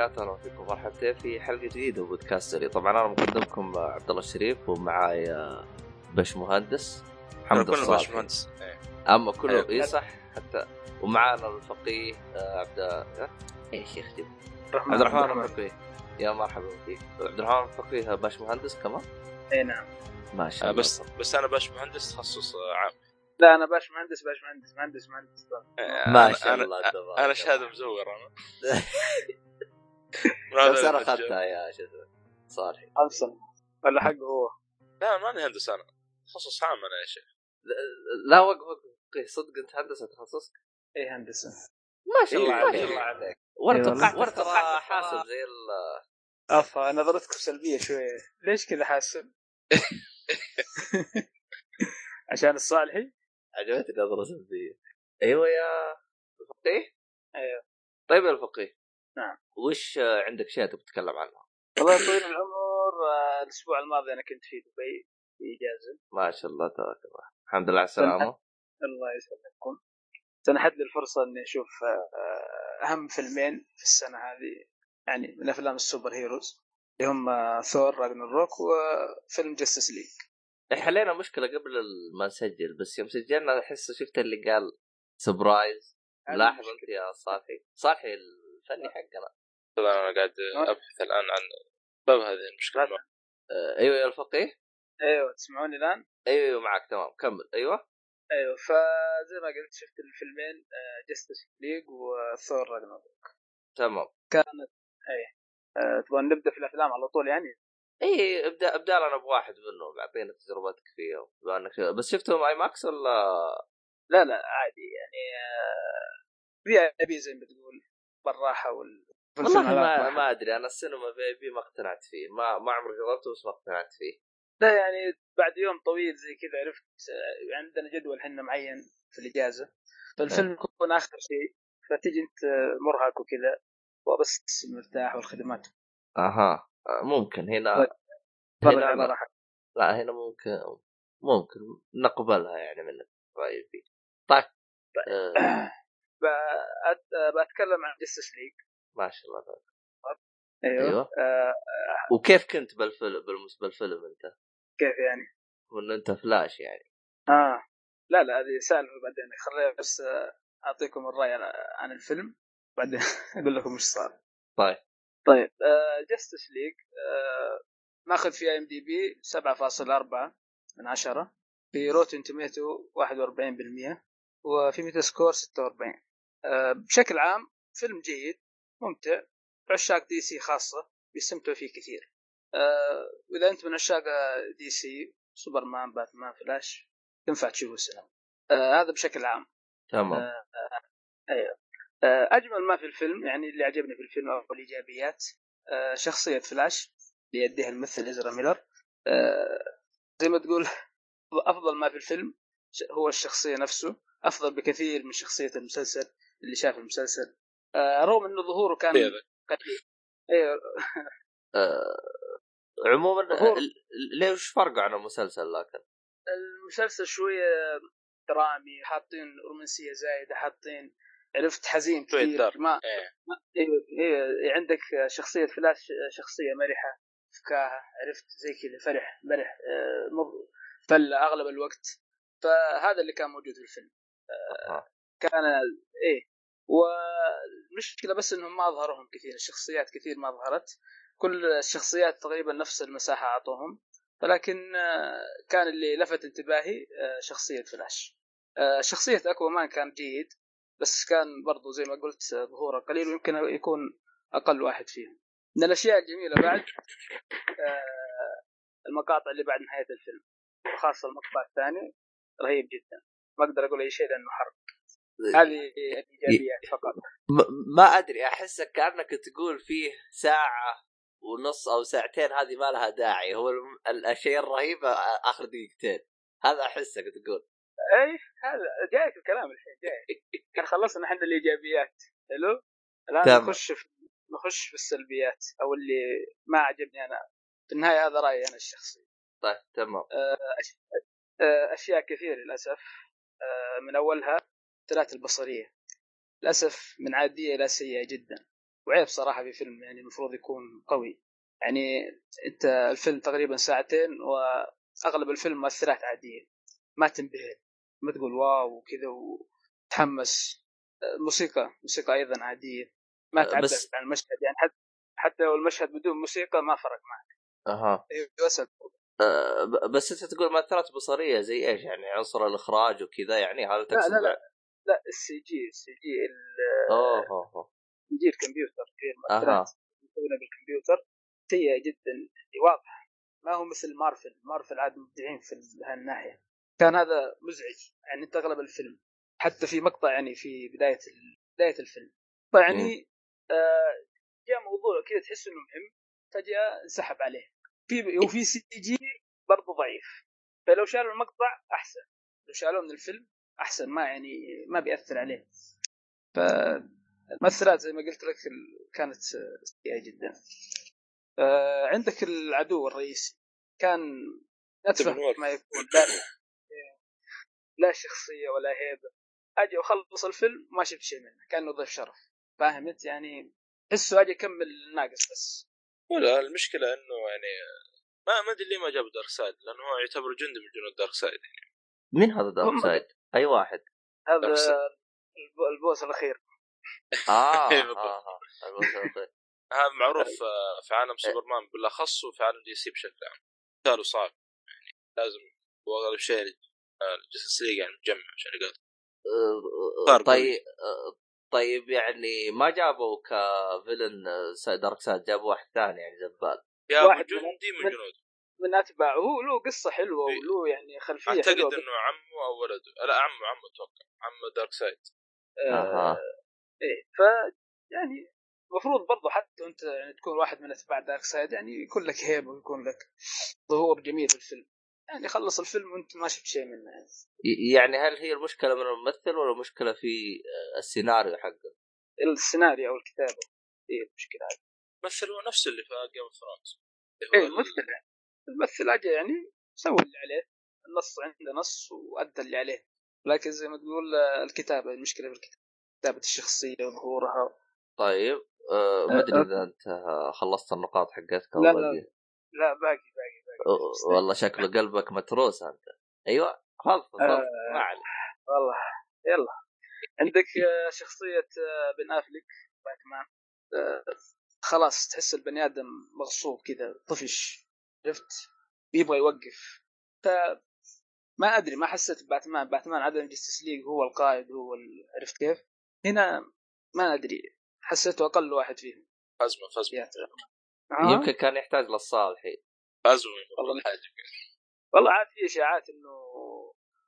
وبركاته، أهلا فيكم مرحبتين في حلقة جديدة من بودكاستري، طبعا أنا مقدمكم عبد الله الشريف ومعاي باش مهندس محمد الصالحي باش مهندس أما كله إي صح؟ حتى ومعانا الفقيه آه، عبد إيش يا أخي عبد الرحمن الفقيه. يا مرحبا فيك عبد الرحمن الفقيه باش مهندس كمان؟ اي نعم. ما شاء الله. بس بس أنا باش مهندس تخصص عام. لا أنا باش مهندس باش مهندس مهندس. مهندس ما شاء الله أنا, أنا شهادة مزور أنا. كم سنه اخذتها يا شو صالحي؟ خمس ولا حقه هو. لا ماني هندس أنا. تخصص عام أنا يا شيخ. لا وقف وقف صدق أنت هندسة تخصصك؟ اي هندسة. ما شاء الله عليك. ما شاء الله عليك ورا توقعت ورا توقعت حاسب زي ال أفا نظرتكم سلبية شوية. ليش كذا حاسب؟ عشان الصالحي؟ عجبتك نظرة سلبية. أيوه يا الفقيه؟ أيوه. طيب يا الفقيه. نعم. وش عندك شيء تبغى تتكلم عنها؟ والله طويل العمر آه، الأسبوع الماضي أنا كنت في دبي في إجازة. ما شاء الله تبارك الله. الحمد لله على السلامة. الله يسلمكم. سنحت لي الفرصة إني أشوف آه، أهم فيلمين في السنة هذه يعني من أفلام السوبر هيروز اللي هم Thor Ragnarok وفيلم Justice League. حلينا مشكلة قبل ما نسجل بس يوم سجلنا أحس شفت اللي قال surprise لاحظ أنت يا صالحي صالحي الفني حقنا. طبعا أنا قاعد أبحث الآن عن سبب هذه المشكلة. آه. أيوه يا الفقيه أيوه تسمعوني الآن؟ أيوه أيوه معك تمام كمل. أيوه. أيوه فزي ما قلت شفت الفيلمين Justice League و Thor Ragnarok تمام. كانت إيه أه تبغى نبدأ في الأفلام على طول يعني؟ إي ابدأ ابدأ لنا بواحد منهم اعطينا تجربتك فيهم بانك بس شفتهم IMAX ولا؟ لا لا عادي يعني VIP زي ما تقول بالراحة وال والله ما, ما أدري أنا السينما VIP ما اقتنعت فيه. ما ما عمري جربته بس ما اقتنعت فيه. لا يعني بعد يوم طويل زي كذا عرفت عندنا جدول حنا معين في الإجازة. فالفيلم يكون آخر شيء فتجي أنت مرهق وكذا وبس مرتاح والخدمات. أها. ممكن. هنا طيب. هنا لا, لا هنا ممكن ممكن نقبلها يعني فيه طيب, طيب. آه. بتكلم عن Justice League ما شاء الله. أيوه, أيوه. آه. وكيف كنت بالفيلم بالفيلم أنت؟ كيف يعني؟ وإن أنت فلاش يعني آه لا لا هذه سالفة بعدين خليني بس أعطيكم الرأي عن الفيلم بعدين أقول لكم إيش صار طيب طيب Justice League ماخذ في IMDb 7.4 من 10 في Rotten Tomatoes 41% وفي Metascore 46 أه بشكل عام فيلم جيد ممتع. عشاق DC خاصة بيستمتعوا فيه كثير. أه واذا أنت من عشاق DC سوبرمان باتمان فلاش تنفع تشوفه السينما أه هذا بشكل عام. تمام. أه أيوه. أجمل ما في الفيلم يعني اللي عجبني في الفيلم أو الإيجابيات شخصية فلاش اللي يديها الممثل ازرا ميلر. زي ما تقول أفضل ما في الفيلم هو الشخصية نفسه أفضل بكثير من شخصية المسلسل اللي شاف المسلسل. رغم إنه ظهوره كان قليل أيوه عموما ليش فرق عن المسلسل لكن؟ المسلسل شوية درامي حاطين رومانسية زايدة حاطين عرفت حزين كثير. ما إيه. إيه إيه عندك شخصية فلاش شخصية مرحة فكاهة عرفت؟ زي كذا فرح مرح فل أغلب الوقت. فهذا اللي كان موجود في الفيلم. آه. كان إيه. والمشكلة بس إنهم ما ظهرهم كثير الشخصيات كثير ما ظهرت. كل الشخصيات تقريبا نفس المساحة أعطوهم. ولكن كان اللي لفت انتباهي شخصية فلاش. شخصية أكوامان كان جيد بس كان برضو زي ما قلت ظهوره قليل ويمكن يكون أقل واحد فيهم. من الأشياء الجميلة بعد المقاطع اللي بعد نهاية الفيلم وخاصة المقطع الثاني رهيب جدا. ما أقدر أقول أي شيء لأنه حرق. هذه الايجابيات فقط. ما أدري أحسك كأنك تقول فيه ساعة ونص أو ساعتين هذه ما لها داعي. هو الشيء الرهيب آخر دقيقتين. هذا أحسك تقول. اي هذا جايك الكلام الحين جاي كان خلصنا إحنا الإيجابيات. حلو؟ الآن تمام. نخش في نخش في السلبيات أو اللي ما عجبني أنا. في النهاية هذا رأيي أنا الشخصي. طيب تمام. أشياء كثير للأسف من أولها الثلاث البصرية. للأسف من عادية إلى سيئة جدا. وعيب صراحة في فيلم يعني المفروض يكون قوي. يعني أنت الفيلم تقريبا ساعتين وأغلب الفيلم مؤثرات عادية. ما تنبهر. ما تقول واو وكذا وتحمس. موسيقى موسيقى أيضا عادية. ما تعبر بس... عن المشهد. يعني حتى حتى لو المشهد بدون موسيقى ما فرق معك. أها. بس أه بس أنت تقول مؤثرات بصرية زي إيش؟ يعني عنصر الإخراج وكذا يعني هذا تقصد لا لا. لا, لا السي جي السي جي اوه اوه جي الكمبيوتر في المؤثرات أه. بالكمبيوتر. سيئة جدا. واضحه ما هو مثل مارفل. مارفل عاد مبدعين في هالناحية. كان هذا مزعج. يعني أنت أغلب الفيلم. حتى في مقطع يعني في بداية بداية الفيلم. فيعني آه جاء موضوع كذا تحس إنه مهم. فجأة انسحب عليه. في وفي CG برضه ضعيف. فلو شالوا المقطع أحسن. لو شالوه من الفيلم أحسن ما يعني ما بيأثر عليه. فالمؤثرات زي ما قلت لك كانت سيئة جدا. آه عندك العدو الرئيسي. كان اتفه ما يكون لا لا شخصية ولا هيبة. أجي واخلص الفيلم ما شفت شيء منه كأنه ضيف شرف. فاهم أنت؟ يعني تحسه أجي يكمل ناقص بس. ولا المشكلة إنه يعني ما ما أدري ليه ما جاب دارك سايد لأنه هو يعتبر جندي من جنود دارك سايد يعني. مين هذا دارك سايد؟ أي واحد. هذا ال boss الأخير. آه, آه, آه ال boss الأخير. هذا معروف في عالم سوبرمان بالاخص وفي عالم دي سي بشكل عام. قتاله صعب يعني لازم هو اغلب شيء الجسس ليج يعني مجمع عشان يقاتل طيب طيب يعني ما جابوا كفيلن دارك سايد جابوا واحد ثاني يعني زبال واحد جندي من جنود. من اتباعه هو له قصة حلوة وله يعني خلفية أعتقد حلوة. إنه عمه أو ولده. لا عمه عمه أتوقع. عمه دارك سايد آه إيه ف يعني المفروض برضه حتى أنت يعني تكون واحد من أتباع دارك سايد يعني يكون لك هيبة ويكون لك ظهور جميل في الفيلم. يعني خلص الفيلم وأنت ما شفت شيء منه. يعني. هل هي المشكلة من الممثل ولا المشكلة في السيناريو حقه؟ السيناريو أو الكتابة. هي المشكلة. هذه الممثل هو نفسه اللي في Game of Thrones إيه الممثل يعني الممثل اجى يعني سوى اللي عليه النص عنده نص وأدى اللي عليه. لكن زي ما تقول الكتابة المشكلة في الكتابة كتابة الشخصية وظهورها. طيب أه ما أدري إذا أنت خلصت النقاط حقتك لا لا. لا باقي باقي باقي. والله شكله قلبك متروس أنت. أيوه خلاص آه ما عليك. والله يلا. عندك شخصية بن أفلك باتمان خلاص تحس البني آدم مغصوب كذا طفش. عرفت؟ يبغى يوقف. ف ما أدري ما حسيت باتمان باتمان عدم جستس ليج هو القائد هو عرفت كيف؟ هنا ما أدري. حسيته أقل واحد فيهم. فازمة فازمة. آه. يمكن كان يحتاج للصالحين فازمة. والله. والله عاد في إشاعات إنه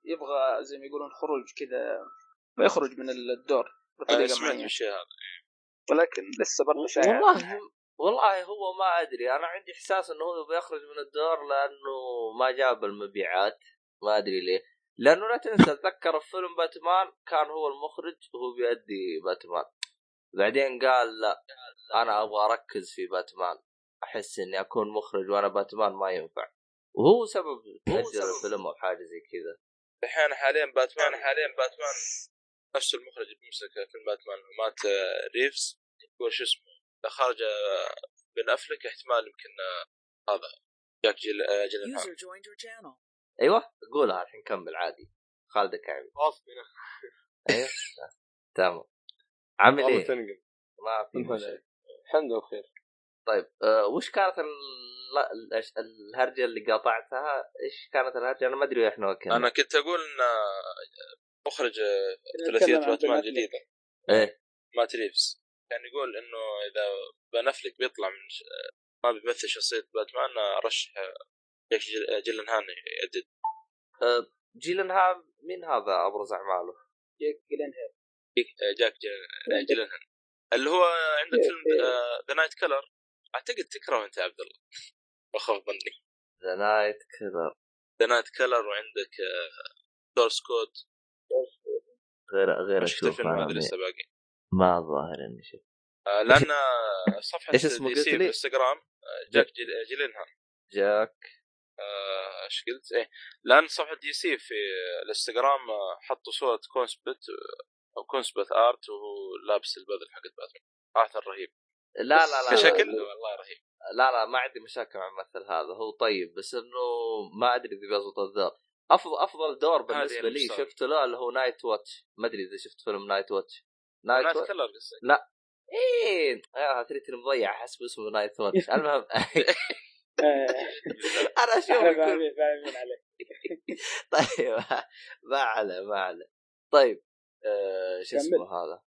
يبغى زي ما يقولون خروج كذا يخرج من الدور بطريقة معينة. ولكن لسه برضه شائع والله والله هو ما أدري أنا عندي إحساس إنه هو بيخرج من الدور لأنه ما جاب المبيعات ما أدري ليه. لأنه لا تنسى أتذكر فيلم باتمان كان هو المخرج وهو بيأدي باتمان. بعدين قال لا أنا أبغى أركز في باتمان أحس إني أكون مخرج وأنا باتمان ما ينفع. وهو سبب تاجل الفيلم أو حاجة زي كذا. الحين حاليا باتمان حاليا باتمان نفس المخرج اللي بيمسك فيلم باتمان مات ريفز يقول شو اسمه؟ خرج بن أفلك احتمال يمكن هذا. جاك جيل جيل أيوه قولها الحين كمل عادي. خالد كعبي أيوه تمام. عامل إيه؟ ما في الحمد لله بخير طيب أه وش كانت الهرجة اللي قاطعتها؟ إيش كانت الهرجة؟ أنا ما أدري إحنا وكنا. أنا كنت أقول إن مخرج ثلاثية باتمان الجديده إيه. مات ريفز. كان يقول إنه إذا بن افلك بيطلع من ش... ما بيمثل شخصية باتمان رشح جاك جيلنهال يجدد. أه جيلنهال مين هذا أبرز أعماله؟ جاك جيلنهال جاك جيلنهال اللي هو عندك فيلم Nightcrawler أعتقد تكره أنت يا عبد الله. بخاف ظني Nightcrawler ذا نايت كلر وعندك دورس كود غير غير أشوف الفيلم هذا لسه باقي؟ ما الظاهر إني شفت. آه لأن صفحة إيش اسمه دي سي في الانستغرام جاك جيلينهان جاك. إيش آه قلت؟ إيه لأن صفحة دي سي في الإنستغرام حطوا صورة كونسبت أو كونسبت آرت وهو لابس البدل حق باتمان. ارثر رهيب لا لا لا كشكل لا, والله رهيب. لا لا ما عندي مشاكل مع الممثل هذا. هو طيب بس إنه ما أدري إذا بيضبط الدور. افضل أفضل دور بالنسبة لي المستوى. شفت له اللي هو نايت واتش ما أدري إذا شفت فيلم نايت واتش نايت كلر قصدك؟ إيه آه تريتني مضيع حسب اسمه نايت واتش المهم أنا أشوف فاهمين فاهمين عليك طيب ما على ما على طيب آه شو اسمه. هذا؟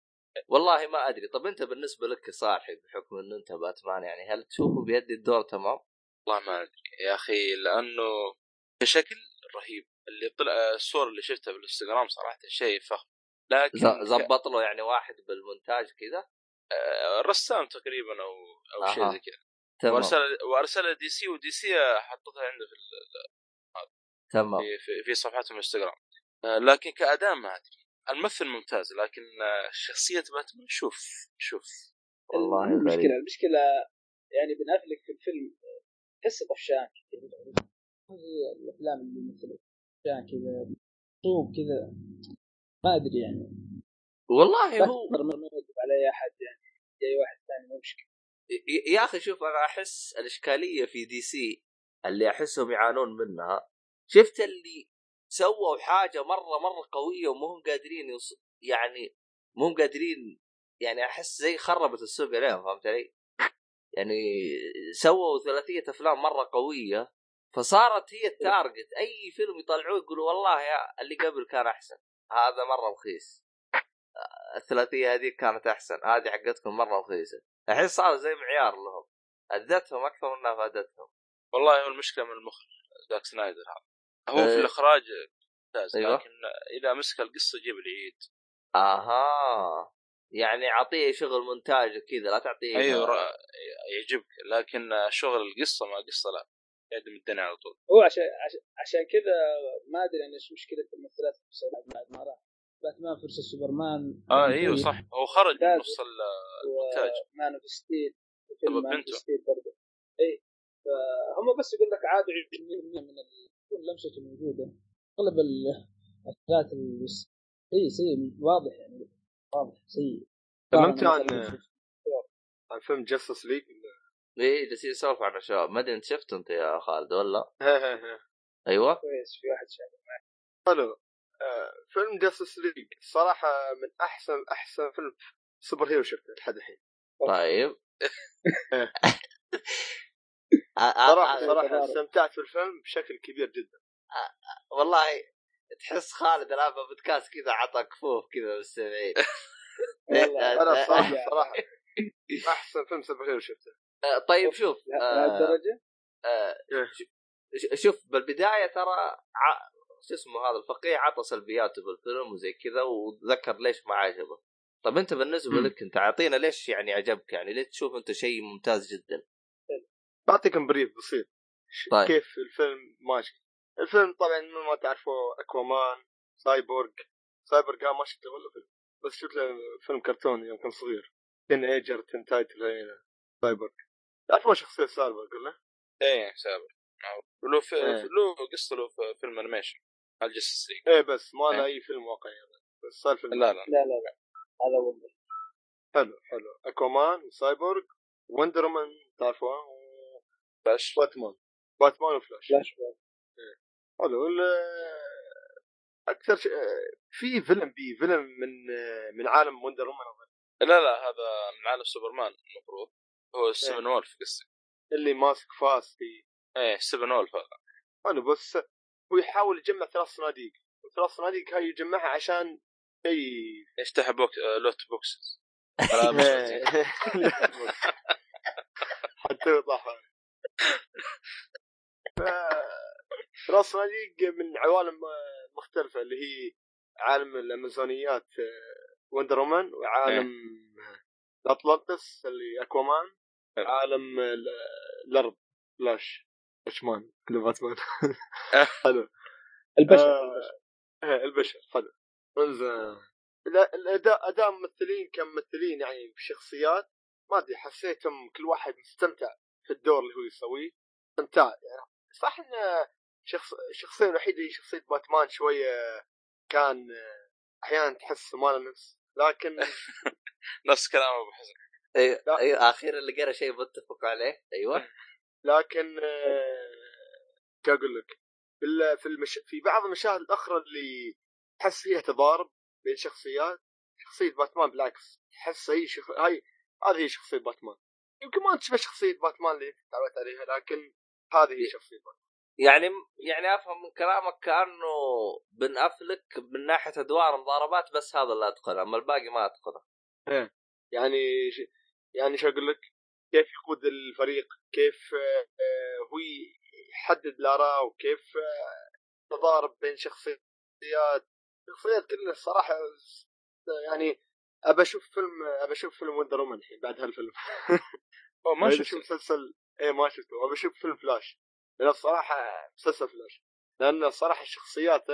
والله ما أدري. طب أنت بالنسبة لك يا صالحي بحكم انه أنت باتمان يعني هل تشوفه بيدي الدور تمام؟ والله ما أدري يا أخي لأنه كشكل رهيب. اللي طلع الصور اللي شفتها بالإنستغرام صراحة شيء فخم. لكن زبط له يعني واحد بالمونتاج كذا آه، رسام تقريبا أو أو شيء أها. زي كذا. تمام. وأرسل وارسلها DC و DC حطتها عنده في تمام. في, في, في صفحتهم الانستغرام آه، لكن كاداء ما أدري. الممثل ممتاز لكن آه، شخصيه باتمان شوف شوف والله المشكلة غريب. المشكلة يعني بن افلك في الفيلم تحس طفشان كذا. الأفلام اللي مثل طفشان كذا صوب كذا. ما أدري يعني. والله هو ما ما يوقف على اي أحد يعني. اي واحد ثاني مو مشكلة. يا أخي شوف أنا أحس الإشكالية في دي سي اللي أحسهم يعانون منها شفت اللي سووا حاجة مرة مرة قوية ومهم قادرين يوص... يعني مهم قادرين يعني أحس زي خربت السوق عليهم فهمت علي؟ يعني سووا ثلاثية أفلام مرة قوية فصارت هي التارجت. أي فيلم يطلعوه يقولوا والله يا اللي قبل كان أحسن. هذا مرة رخيص. الثلاثية هذه كانت أحسن. هذه حقتكم مرة رخيصة. الحين صار زي معيار لهم. اذتهم أكثر منها فادتهم. والله هو المشكلة من المخرج زاك سنايدر هذا. هو في آه. الإخراج ممتاز أيوة. لكن إذا مسك القصة جيب العيد آها. يعني أعطيه شغل مونتاج وكذا لا تعطيه أيوه يعجبك لكن شغل القصة ما قصة لا. يعدم الدنيا على طول. هو عشان عشان, عشان كذا ما أدري أنا إيش مشكلة الممثلات بعد ما راح. باتمان فرس سوبرمان. آه إيوه صح. هو خرج من. نص ال- المونتاج. ومان اوف ستيل فيلم مان اوف بنته. ستيل برضه. إي فهم بس يقول لك عادوا 20% من تكون لمسته موجودة. اغلب ال- الحاجات اللي سيء سيء واضح يعني. واضح سيء. تكلمت عن عن فيلم جاستس ليج إيه جالسين نسولف عن الشباب ما أدري أنت شفت أنت يا خالد ولا حلو أيوه. كويس في واحد شاف آه، فيلم Justice League صراحة من أحسن أحسن فيلم superhero شفته لحد الحين. طيب. إيه. صراحة صراحة. استمتعت بالفيلم بشكل كبير جدا. والله تحس خالد الان بودكاست كذا عطى كفوف كذا بالسمعين. والله أنا صراحة. صراحة. أحسن فيلم superhero شفته. طيب شوف آه، لهالدرجه آه، إيه. ش- شوف بالبداية ترى ع... شو اسمه هذا الفقيه عطى سلبياته بالفيلم وزي كذا وذكر ليش ما عجبه. طب أنت بالنسبة. لك أنت أعطينا ليش يعني عجبك؟ يعني ليش تشوف أنت شيء ممتاز جدا؟ بعطيكم brief بسيط. طيب. كيف الفيلم؟ ماشي الفيلم طبعا مثل ما تعرفوا Aquaman Cyborg. Cyborg آه ما شفت له ولا فيلم. بس شفت له فيلم كرتوني يوم كان صغير. تن ايجر تن تايتل سايبورغ. تعرفون شخصية سايبورغ ولا؟ إيه سابق له في إيه. له قصة له في فيلم انيميشن على الجستس ليج إيه بس ما له إيه. أي فيلم واقعي بس صار فيلم. لا لا. لا لا لا. هذا هو. حلو حلو. اكوامان وسايبورغ وندر مان تعرفوها باش وباتمان باتمان وفلاش فلاش حلو. ال- أكثر شيء في فيلم بي فيلم من من عالم وندر وومن لا لا هذا من عالم سوبرمان المفروض. هو ستيفن وولف قصدي اللي ماسك فاس في إيه ستيفن وولف هذا حلو بس هو يحاول يجمع ثلاث صناديق. وثلاث صناديق هاي يجمعها عشان شيء يفتح بوك... آه، لوت بوكسز. ملابس حتى يوضح ثلاث صناديق من عوالم مختلفة اللي هي عالم الأمازونيات Wonder Woman وعالم الاطلنطس اللي Aquaman. عالم ال- الأرض Flash Batman اللي باتمان. آه. حلو. البشر. آه، إيه، البشر. حلو. انزين. لا- الأداء أداء ممثلين كممثلين يعني بشخصيات. ما أدري حسيتهم كل واحد مستمتع في الدور اللي هو يسويه. استمتاع يعني. صح إن شخص الشخصية الوحيدة هي شخصية باتمان شوية كان أحيانا تحس ما له نفس لكن نفس كلام أبو حسن. أيوه. أيوه أخيرا لقينا شيء متفق عليه. أيوه. لكن آه، أقول لك؟ في ال- في المش... في بعض المشاهد الأخرى اللي تحس فيها تضارب بين شخصيات شخصية باتمان بالعكس تحس هي شخ... هاي هذه هي شخصية باتمان. يمكن ما تشبه شخصية باتمان اللي تعودت عليها لكن هذه هي شخصية باتمان. يعني يعني أفهم من كلامك كأنه بن أفلك من ناحية أدوار مضاربات بس هذا اللي أتقنه أما الباقي ما أتقنه. يعني ش... يعني شو أقول لك؟ كيف يقود الفريق؟ كيف آه، آه، هو يحدد الآراء؟ وكيف آه، تضارب بين شخصيات؟ شخصيات كلها الصراحة يعني أبى أشوف فيلم أبى أشوف فيلم Wonder Woman الحين بعد هالفيلم. أوه، ما شفت أشوف مسلسل إيه ما شفته. أبى أشوف فيلم فلاش لأن الصراحة مسلسل فلاش لأن الصراحة الشخصيات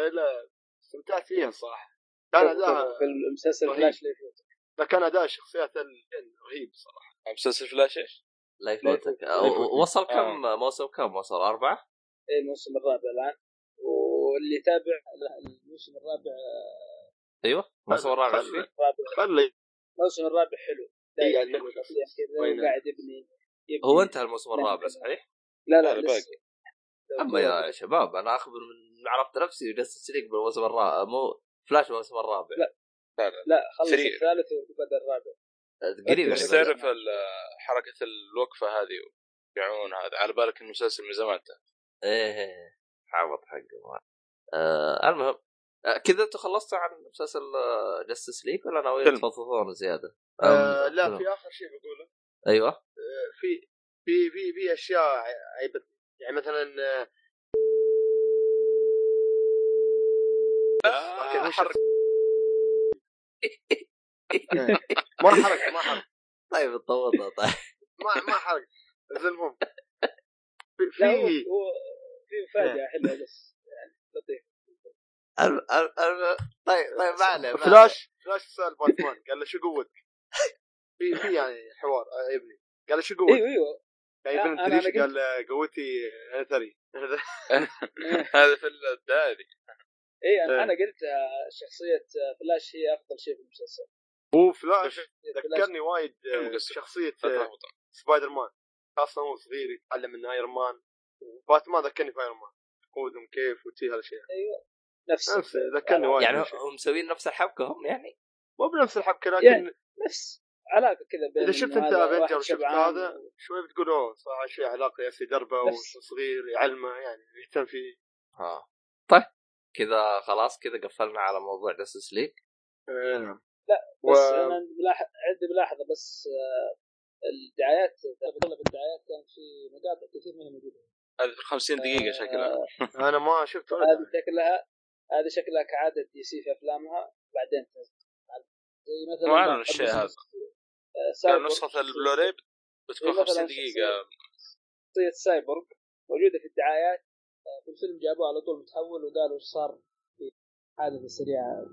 استمتعت فيها الصراحة. كان اداء في المسلسل. فلاش ليه يفوت. كان أداء الشخصيات رهيب صراحة مسلسل فلاش إيش؟ لا يفوتك يفوتك. أو- وصل كم آه. موسم كم وصل أربعة؟ إيه الموسم الرابع الآن واللي يتابع الموسم الرابع أيوه الموسم الرابع خل- فيه خلي الموسم الرابع حلو إيه، يعني وين- قاعد يبني. هو انتهى الموسم. الرابع صحيح؟ لا لا لا، لسه باقي. أما يا شباب أنا اخبر من عرفت نفسي جلست ليك بالموسم الرابع مو فلاش بالموسم الرابع لا. لا لا لا خلص سريع. الثالث وبدا الرابع قريب بس تعرف حركة الوقفة هذه يبيعون هذا على بالك المسلسل من زمان انتهى. إيه عبط حقه آه المهم آه كذا أنتوا خلصتوا عن مسلسل Justice League ولا ناويين. تفضفضون زيادة؟ آه لا فيلم. في آخر شيء بقوله أيوه آه، في في في في أشياء عيبتني يعني مثلا آه، هو حرق. ما حرق ما حرق طيب تطورنا طيب. ما ما حرق بس المهم في هو في مفاجأة حلوة بس يعني لطيف. طيب طيب ما عليه ما عليه. فلاش فلاش سأل باتمان قال له شو قوتك؟ في في يعني حوار آه، ابني قال له شو قوتك؟ أيوه أيوه. يعني ابن الدريش قال له قوتي أنا ثري هذا في الدائري اي إيه. أنا قلت آه، شخصية آه، فلاش هي أفضل شيء في المسلسل. هو فلاش ذكرني وايد آه،. شخصية. Spider Man خاصة هو صغير يتعلم من Iron Man و Batman ذكرني في Iron Man قودهم كيف وتي هالأشياء. نفس نفس ذكرني وايد يعني. هم مسوين نفس الحبكة هم يعني؟ مو بنفس الحبكة لكن يعني نفس علاقة كذا بين إذا شفت أنت هذا Avengers واحد وشفت هذا شوي بتقول أوه صراحة شيء علاقة يا أخي دربة. وصغير يعلمه يعني يهتم فيه. ها طيب. كذا خلاص كذا قفلنا على موضوع Justice League آه، نعم. بس و- أنا ملاحظ عندي ملاحظه بس آه، الدعايات اغلب الدعايات كانت في مقاطع كثير منها موجودة. هذه في 50 دقيقه شكلها. آه، أنا ما شفت هذه شكلها هذه شكلها كعادة DC في أفلامها بعدين تنزل. زي مثلا أعلن بعض الشيء هذا. كان سايبورغ. نسخة البلوراي بتكون مثلاً 50 دقيقة. شخصيه سايبورغ موجودة في الدعايات. في الفيلم جابوه على طول متحول وقالوا إيش صار في حادثة سريعة.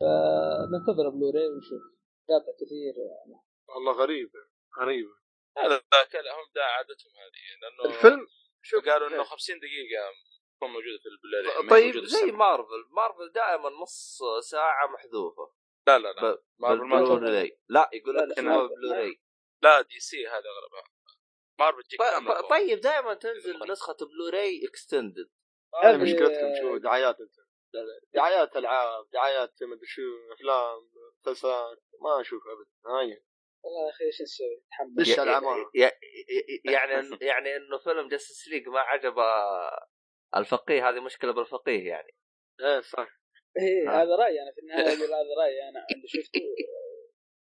فننتظر بلوراي ونشوف. مقاطع كثير. يعني والله غريب غريب. هذا هم دا عادتهم هذه لأنه الفيلم شوف قالوا إنه 50 دقيقة تكون موجودة في هي طيب زي. Marvel. Marvel دائما نص ساعة محذوفة. لا لا لا. ب- مارفل ما بالبلوراي. لا يقول لك بلوراي. لا DC هذا أغلبها. مارفل تجيك. طيب دائما تنزل نسخة Blu-ray extended هذه مشكلتكم شو دعايات انت دعايات ألعاب دعايات مدري شو أفلام مسلسلات ما أشوف ابدا هاي والله يا أخي إيش نسوي؟ نتحمل دش العمارة. يعني يعني إنه فيلم Justice League ما عجب الفقيه هذه مشكلة بالفقيه يعني إيه صح إيه. هذا رأيي أنا في النهاية أقول هذا رأيي أنا اللي شفته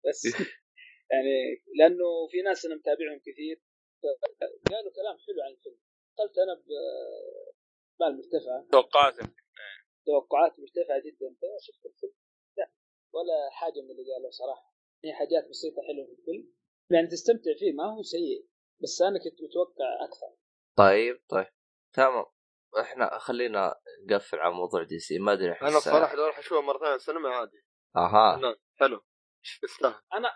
بس يعني لأنه في ناس أنا متابعهم كثير قالوا كلام حلو عن الفيلم. دخلت أنا بمال مرتفعه توقعات توقعات مرتفعه جدا. فشفت الفيلم. لا ولا حاجة من اللي قالوا صراحة. هي حاجات بسيطة حلوة في الفيلم. يعني تستمتع فيه ما هو سيء. بس أنا كنت متوقع أكثر. طيب طيب. تمام. إحنا خلينا نقفل على موضوع دي سي. ما أدري أنا الصراحه لو راح اشوفها مرة ثانية السينما عادي. أها. فنان حلو. يستاهل أنا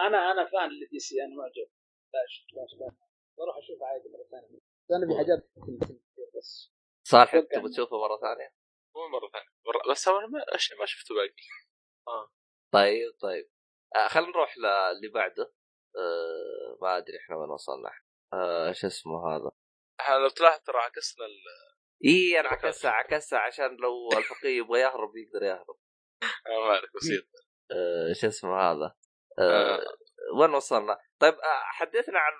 أنا أنا fan ل DC. أنا معجب. لاش لاش لاش بروح اشوفها عادي مرة ثانية. بس أنا في حاجات بس. صالح تبغى تشوفه مرة ثانية؟ مو مرة ثانية مرة- بس أنا ما ما شفته باقي طيب طيب. آه خلينا نروح للي بعده. آه ما أدري إحنا وين وصلنا. آه شو اسمه هذا؟ إحنا لو تلاحظ ترى عكسنا ال... إي أنا عكسها عكسها عشان لو الفقيه يبغى يهرب يقدر يهرب. ما أعرف بسيط. آه شو اسمه هذا؟ آه. آه. وين وصلنا؟ طيب حدثنا عن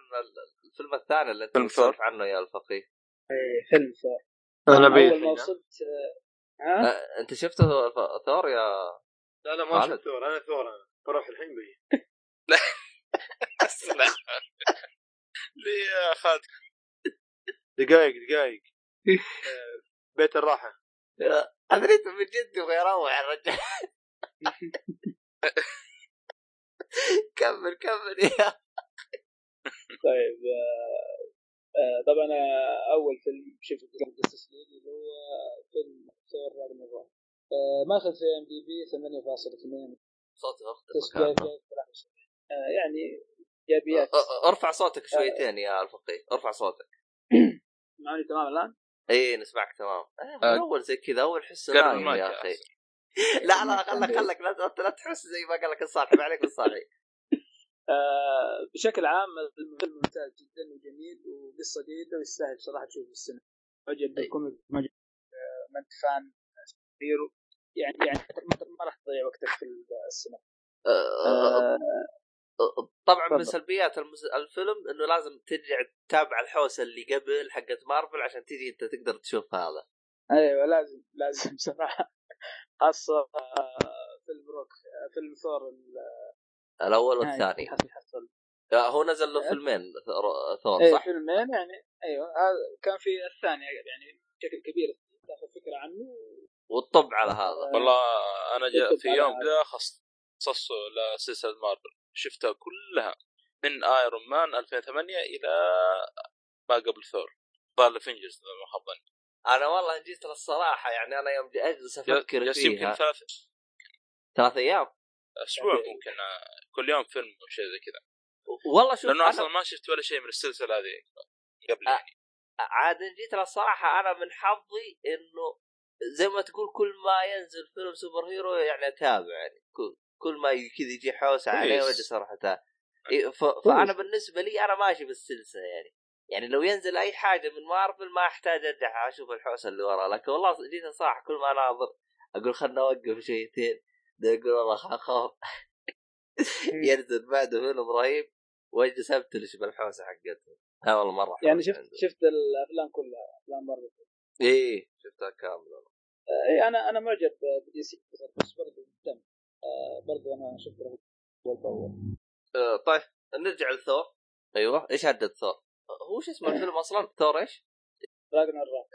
الفيلم الثاني اللي انت ثور. عنه يا الفقيه. إيه، فيلم ثور أنا أول ما وصلت ها؟ آه أنت شفته ث- ثور يا لا لا ما. شفت ثور. أنا ثور أنا. بروح الحين بي. لا ليه يا خالد؟ دقايق دقايق. آه، بيت الراحة. أدري انت من جد يبغى يروح الرجال كمل كمل يا طيب آه، آه، طبعا آه، أول فيلم شفته كان Justice League اللي هو فيلم ثور Ragnarok آه، ماخذ في IMDb 8.2 صوتي أختك تسجيل آه، يعني إيجابيات. أرفع صوتك شويتين يا الفقيه. أرفع صوتك. معوني تمام الآن؟ اي نسمعك تمام. آه، آه، من أول زي كذا أول حس نايم يا أخي. لا لا خلك خلك لا تحس زي ما قال لك ما عليك بالصالح آه، بشكل عام الفيلم ممتاز جدا وجميل وقصة جيدة ويستاهل صراحة تشوفه في السينما. معجب بال comic معجب آه، ما أنت fan hero يعني يعني ما- ما راح تضيع وقتك في السينما. آه، طبعا من. سلبيات الفيلم إنه لازم ترجع تتابع الحوسة اللي قبل حقت مارفل عشان تجي أنت تقدر تشوف هذا. أيوه لازم لازم صراحة. خاصة آه، فيلم روك آه، فيلم ثور الأول النهائي والثاني. آه، هو نزل له فيلمين ثور- إيه صح؟ فيلمين يعني أيوه هذا كان في الثاني يعني بشكل كبير تاخذ فكرة عنه. والطب على هذا. والله أنا جاء في يوم. ذا خص- خصصته لسلسلة مارفل. شفتها كلها من Iron Man 2008 إلى ما قبل ثور ظهر Avengers ما خاب ظني. أنا والله جيت للصراحه يعني أنا يوم أجلس أفكر جالس يمكن فيها. ثلاث ثلاث أيام؟ أسبوع ممكن آه، كل يوم فيلم أو شيء زي كذا. والله شوف لأنه أنا أصلا ما شفت ولا شيء من السلسلة هذه قبل آه. يعني. عاد جيت للصراحه أنا من حظي إنه زي ما تقول كل ما ينزل فيلم superhero يعني أتابع يعني. كل- كل ما كذا يجي حوسة عليه. وأجلس أروح أتابع. إيه، ف- فأنا بالنسبة لي أنا ماشي بالسلسلة يعني. يعني لو ينزل أي حاجة من مارفل ما أحتاج ارجع أشوف الحوسة اللي ورا. لكن والله جيت صراحة كل ما اناظر أقول خلنا أوقف شويتين ده يقول والله اخاف ينزل بعده فيلم رهيب وأجلس أبتلش بالحوسة حقته ها والله مرة يعني شفت عنده. شفت الأفلام كلها أفلام مارفل. إيه شفتها كاملة. اي أنا أنا معجب ب DC بس برضه مهتم. آه، برضه أنا شفت اول باول آه، طيب نرجع لثور. أيوه إيش هدد ثور؟ هو شو اسمه الفيلم أصلا؟ ثور إيش؟ Ragnarok.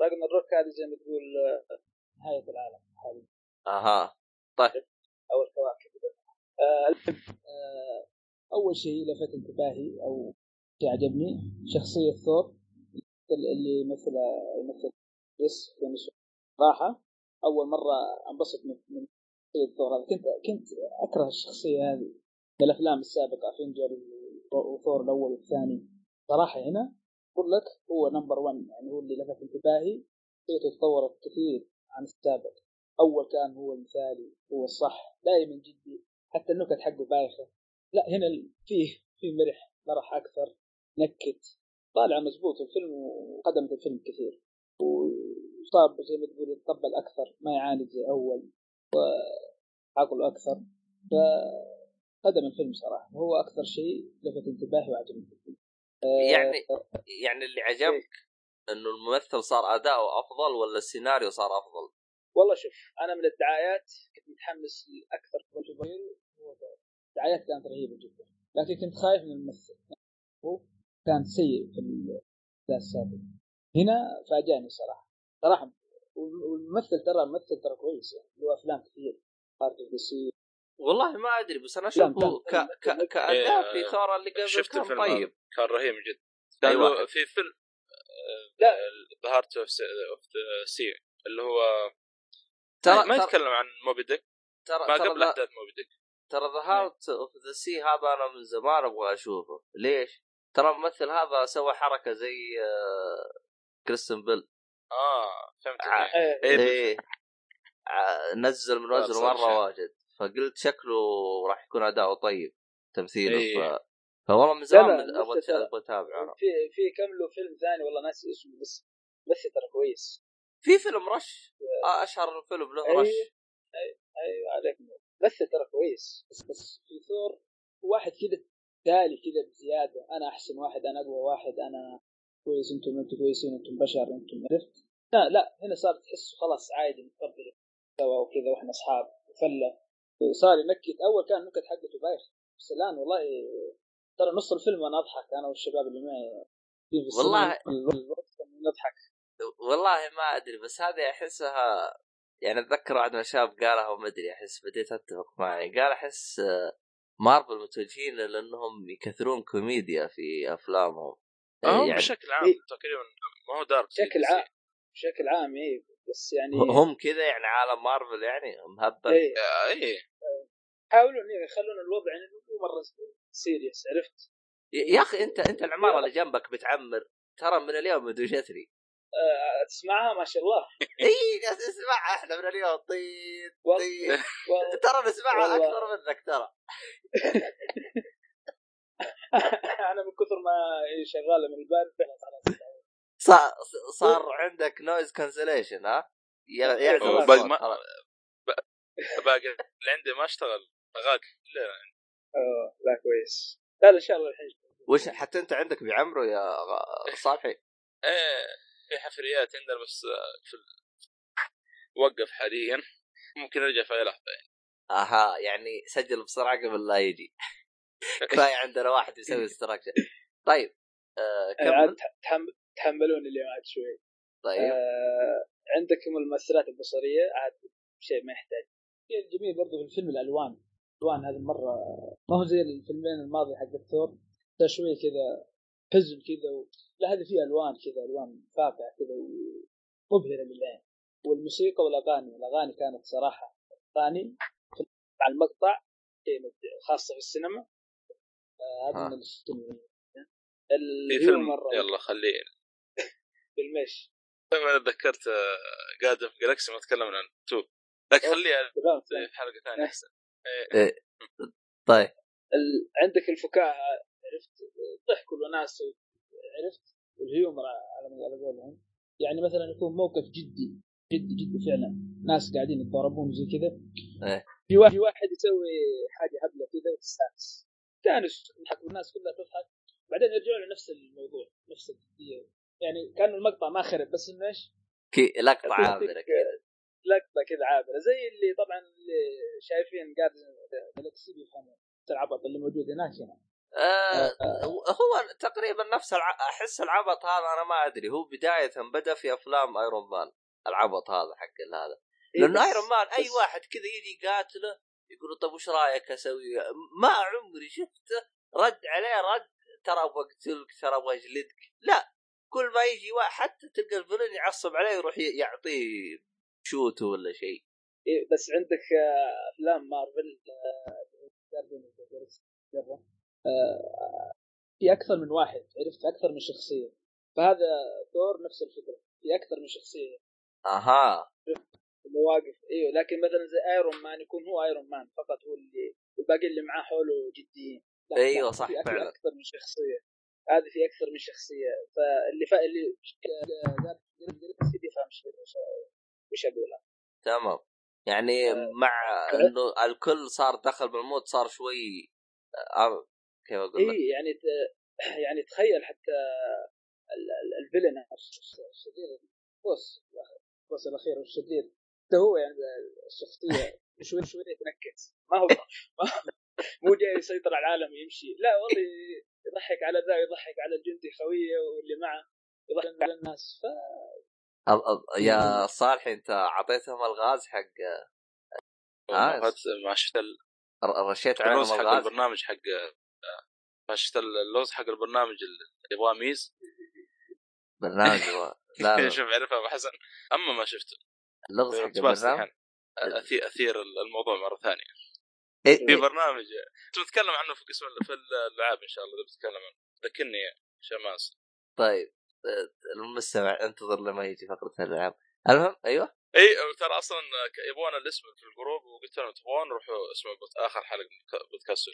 راجنر روك هذه زي ما تقول آه، نهاية العالم هذه. أها. أو الكواكب. آه، آه، أول شيء لفت انتباهي أو شيء عجبني شخصية ثور اللي يمثل يمثل فينش صراحة أول مرة أنبسط من من شخصية ثور هذا كنت كنت أكره الشخصية هذه. في الأفلام السابقة افنجر وثور الأول والثاني. صراحة هنا أقول لك هو number 1 يعني هو اللي لفت انتباهي. شخصيته تطورت كثير عن السابق. أول كان هو المثالي هو الصح. دائما جدي حتى النكت حقه بايخة. لا هنا فيه فيه مرح مرح أكثر. نكت. طالع مزبوط الفيلم وقدمت الفيلم كثير. وصاب زي ما تقول يتقبل أكثر ما يعاند زي أول. وعقل أكثر. فقدم الفيلم صراحة. هو أكثر شيء لفت انتباهي وعجبني في الفيلم. يعني يعني اللي عجبك إنه الممثل صار اداؤه أفضل ولا السيناريو صار أفضل؟ والله شوف أنا من الدعايات كنت متحمس لأكثر هو ثور. الدعايات كانت رهيبة جدا. لكن كنت خايف من الممثل. هو كان سيء في الأداء السابق. هنا فاجأني صراحة. صراحة والممثل ترى ممثل ترى كويس يعني له أفلام كثير. خارج دي سي والله ما أدري بس أنا أشوفه ك... ك... كاداء في إيه، ثور اللي قبل شفت كان الفيلم طيب. كان رهيب جدا أي لأنه واحد. في فيلم لا. The Heart of Sea اللي هو ترى ما يتكلم عن Moby Dick ترى ما قبل أحداث موبي ديك ترى The Heart of the Sea هذا أنا من زمان أبغى أشوفه ليش؟ ترى الممثل هذا سوى حركة زي آه، كريستن بيل آه فهمت ع- عليك. إيه، إيه، إيه ع- نزل من وزنه مرة. واجد فقلت شكله راح يكون أداؤه طيب تمثيله إيه. ف... فوالله من زمان أبغى ترى. أبغى اتابع أنا في في كم له فيلم ثاني والله ناسي اسمه بس بس ترى كويس في فيلم رش آه، أشهر فيلم له. رش أيوه عليك نور. بس ترى كويس بس بس في ثور واحد كذا تالي كذا بزيادة أنا أحسن واحد أنا أقوى واحد أنا كويس أنتم أنتم كويسين أنتم بشر أنتم عرفت لا لا هنا صار تحس خلاص عادي متقبل سوا وكذا وإحنا أصحاب فلة صار ينكت. أول كان النكت حقته بايخ. بس الآن والله ترى نص الفيلم وأنا أضحك أنا والشباب اللي معي. والله- نضحك والله ما أدري بس هذه أحسها يعني أتذكر واحد من الشباب قالها وما أدري أحس بديت أتفق معي. قال أحس مارفل متوجهين لأنهم يكثرون كوميديا في أفلامهم. آه، هم يعني بشكل عام إيه. تقريبا ما هو dark بشكل عام بشكل عام إيه. بس يعني هم كذا يعني عالم مارفل يعني مهبل إيه. اي يحاولون إيه يخلون الوضع يعني مو مرة serious عرفت؟ يا أخي أنت أنت العمارة اللي جنبك بتعمر ترى من اليوم دجتني آه، تسمعها؟ ما شاء الله. إي نسمعها إحنا من اليوم. طيب طيب. ترى نسمعها. أكثر منك ترى. أنا من كثر ما هي شغالة من البال فعلا خلاص. صار صار عندك noise cancellation ها؟ ي- يعزل خلاص. الصوت، باقي ما-. باقي اللي عندي ما اشتغل غاد لا. آه، لا كويس. لا لا إن شاء الله الحين وش حتى أنت عندك بيعمروا يا صالحي؟ إيه في حفريات عندنا بس في ال- وقف حاليا. ممكن أرجع في أي لحظة يعني. أها يعني سجل بسرعة قبل لا يجي. كفاية عندنا واحد يسوي استراكشر طيب آه عاد كمل. تحم- تحملوني اليوم عاد شوي. طيب. آه عندكم الممثلات البصرية؟ عاد شيء ما يحتاج. الشيء الجميل برضه في الفيلم الألوان. الالوان هذه المره ما هو زي الفيلمين الماضي حق الثور ده شوية كذا حزن كذا و... لا هذه فيها ألوان كذا ألوان فاقعة كذا ومبهره للعين والموسيقى والأغاني الاغاني كانت صراحة ثاني مع المقطع شيء خاصة في السينما. آه. هذا من في اللي فيلم مرة. يلا خليه. بالمش أنا تذكرت جاد اوف جالكسي ما تكلمنا عن تو لكن خليها في حلقة ثانية أحسن. طيب. ال... عندك الفكاهة عرفت؟ ضحك وناس عرفت؟ الهيومر على على قولهم. يعني مثلا يكون موقف جدي جدي جدي فعلا. ناس قاعدين يتضاربون زي كذا. إيه. في واحد في واحد يسوي حاجة هبلة كذا وتستانس تستانس يضحك والناس كلها تضحك. بعدين يرجعوا لنفس الموضوع نفس الجدية. يعني كان المقطع ما خرب بس إنه إيش؟ كي لقطة عابرة كذا. لقطة كذا عابرة زي اللي طبعا اللي شايفين قاعد جالكسي بيفهموا العبط اللي موجود هناك هنا. آه هو تقريبا نفس الع... أحس العبط هذا أنا ما أدري هو بداية بدأ في أفلام Iron Man العبط هذا حق هذا. لأنه Iron Man أي واحد كذا يجي يقاتله يقول طب وش رأيك أسوي؟ ما عمري شفته رد عليه رد ترى أبغى اقتلك ترى أبغى اجلدك لا كل ما يجي واحد حتى تلقى ال villain يعصب عليه يروح يعطيه شوته ولا شيء. إيه بس عندك آه، أفلام مارفل آه، في أكثر من واحد عرفت؟ أكثر من شخصية. فهذا ثور نفس الفكرة. في أكثر من شخصية. أها. مواقف. إيوه لكن مثلا زي Iron Man يكون هو Iron Man فقط هو اللي والباقي اللي معاه حوله جديين. لا، صح، فعلا. أكثر من شخصية. هذه في أكثر من شخصية. فاللي فا... اللي جالكسي يفهم وش أقول. تمام. يعني آه، مع إنه الكل صار دخل بالموت صار شوي آه كيف أقول لك؟ اي يعني ت... يعني تخيل حتى ال- ال- الفيلن الشرير. بوس بوس الأخير والشرير ده هو يعني الشخصية. شوي شوي يتنكت ما هو مو جاي يسيطر على العالم ويمشي. لا والله يضحك على ذا يضحك على الجندي خويه واللي معه يضحك على الناس. ف يا صالح أنت اعطيتهم الغاز حق آه. ما ما شفت ال- رشيت عليهم اللوز حق الغاز. البرنامج حق ما شفت اللوز حق البرنامج اللي يبغاه ميز؟ برنامج لا شوف عرفها أبو حسن. أما ما شفته. اللغز حق البرنامج؟ الحين أثير اثير الموضوع مرة ثانية. إيه في إيه. برنامج كنت بتكلم عنه في قسم في الألعاب إن شاء الله إذا بتتكلم عنه. ذكرني يا شماس. طيب آه، المستمع انتظر لما يجي فقرة الألعاب. المهم أيوه؟ اي ترى أصلا يبغون الاسم في ال group وقلت لهم تبغون روحوا اسمه بوت- آخر حلقة بودكاست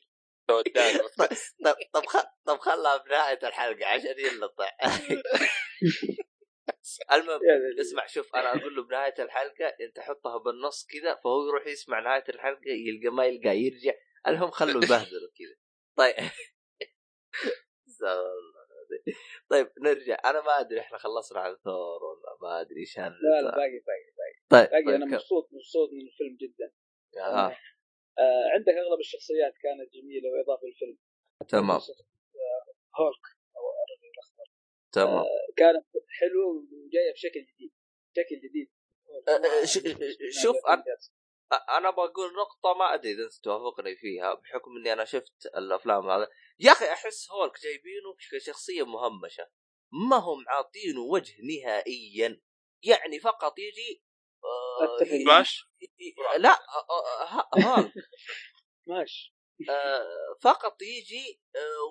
وداني طب طب. طب خلها بنهايه الحلقة عشان ينلطع المهم اسمع شوف أنا أقول له بنهاية الحلقة أنت حطها بالنص كذا فهو يروح يسمع نهاية الحلقة يلقى ما يلقى يرجع. المهم خلوا يبهدلوا كذا طيب. طيب نرجع. أنا ما أدري إحنا خلصنا عن ثور ولا ما أدري إيش لا لا باقي باقي باقي. طيب باقي أنا طيب، مبسوط مبسوط من الفيلم جدا. آه. آه عندك أغلب الشخصيات كانت جميلة وإضافة للفيلم. تمام. هولك أو تمام. كانت حلوة وجايه بشكل جديد بشكل جديد. أه، ش- شوف، أنا- أنا بقول نقطة ما أدري إذا أنت توافقني فيها بحكم إني أنا شفت الأفلام هذا. يا أخي أحس هولك جايبينه كشخصية مهمشة ما هم عاطينه وجه نهائيا. يعني فقط يجي آه باش لا آه، آه، هولك. ماشي آه، فقط يجي آه،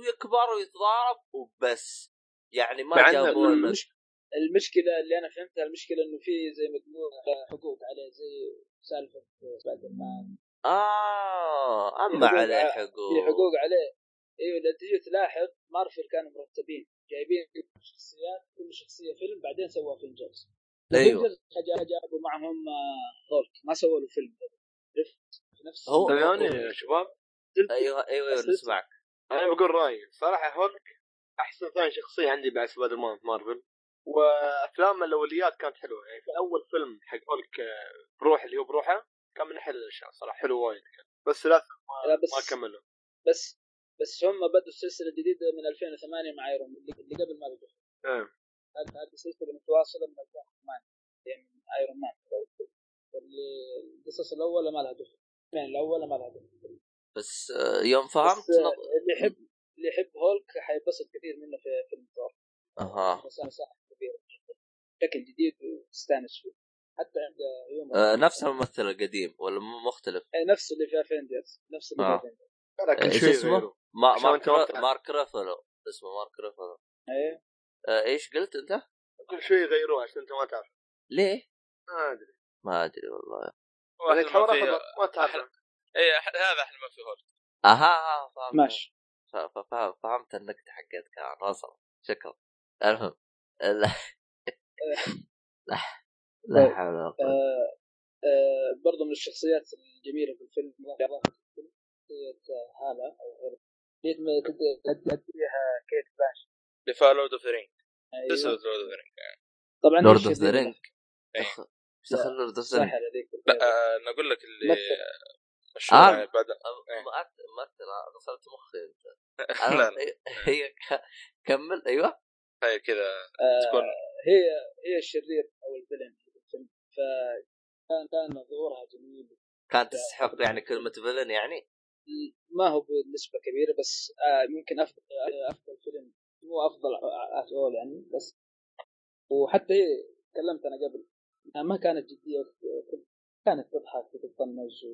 ويكبر ويتضارب وبس. يعني ما جابوا المش... المشكلة اللي أنا فهمتها المشكلة إنه في زي ما تقول حقوق عليه زي سالفة سبايدر مان آه أما حقوق عليه ع- حقوق. في حقوق عليه. إيوه إذا تجي تلاحظ مارفل كانوا مرتبين جايبين شخصيات كل شخصية فيلم بعدين سووا Avengers أيوه. جابوا معهم آه، هولك ما سووا له فيلم. عرفت؟ في نفس هو- يعني يا شباب أيوه أيوه بس نسمعك أنا بقول رأيي صراحة هولك أحسن ثاني شخصية عندي بعد سبايدر مان في مارفل وأفلام الأوليات كانت حلوة. يعني في أول فيلم حق هولك آه، بروح اللي هو بروحه كان من أحلى الأشياء صراحة. حلو وايد كان. بس للاسف ما, لا بس ما كملوا. بس بس هم بدوا السلسلة الجديدة من 2008 مع Iron اللي اللي قبل ما بدوا إيه. هذه هذه السلسلة متواصلة من 2008 يعني من Iron Man القصص الأولى ما لها دخل. الاثنين الأولى ما لها دخل. بس آه، يوم فهمت بس، آه،. اللي يحب اللي يحب هولك حينبسط كثير منه في فيلم ثور أها. مساحه كبيره شكل جديد وتستانس فيه. حتى عند يوم آه، نفس الممثل القديم ولا مختلف؟ أي نفس اللي في افنجرز نفس اللي آه. في Avengers لا كل إيش اسمه؟ ما مارك. مارك رافلو. اسمه مارك رافلو. إيه. آه، إيش قلت أنت؟ كل شيء غيروه عشان أنت ما تعرف. ليه؟ ما أدري. ما أدري والله. ما تعرف. اي هذا إحنا ما في هولك أها آه، فهمت. ماشي. فهمت النكته حقتك كان وصل شكرا المهم لا لا لا طيب. حول ولا قوة آه آه برضو من الشخصيات الجميلة في الفيلم شخصية هالا أو غيره جيت ما تد- تديها كيت باش فيها Lord of the Rings. سلسله Lord of the Rings طبعا Lord of the. Rings إيه. إيش دخل Lord of the Rings؟ لا آه، أنا أقول لك اللي مشهور آه. يعني بعد إيه. مثل غسلت مخي أنت. لا لا. هي- كمل أيوه. هي كذا آه تكون. هي هي الشرير أو ال villain. في الفيلم فكان كان ظهورها جميل. كانت تستحق يعني كلمة villain يعني؟ ما هو بنسبة كبيرة بس آه ممكن افضل أفضل فيلم مو أفضل اول يعني بس. وحتى هي تكلمت أنا قبل. ما كانت جدية كانت تضحك وتطنز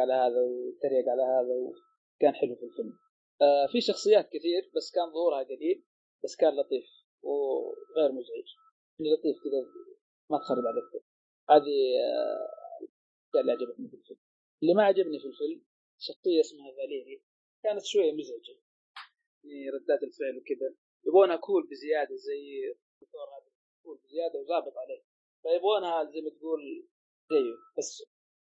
على هذا وتريق على هذا وكان حلو في الفيلم. آه في شخصيات كثير بس كان ظهورها قليل بس كان لطيف وغير مزعج. يعني لطيف كذا ما تخرب عليك هذه آه، اللي عجبتني في الفيلم. اللي ما عجبني في الفيلم شخصية اسمها فاليري كانت شوية مزعجة. يعني ردات الفعل وكذا. يبغونها كول بزيادة زي الدكتور هذا كول بزيادة وظابط عليه. فيبغونها زي ما تقول زيه بس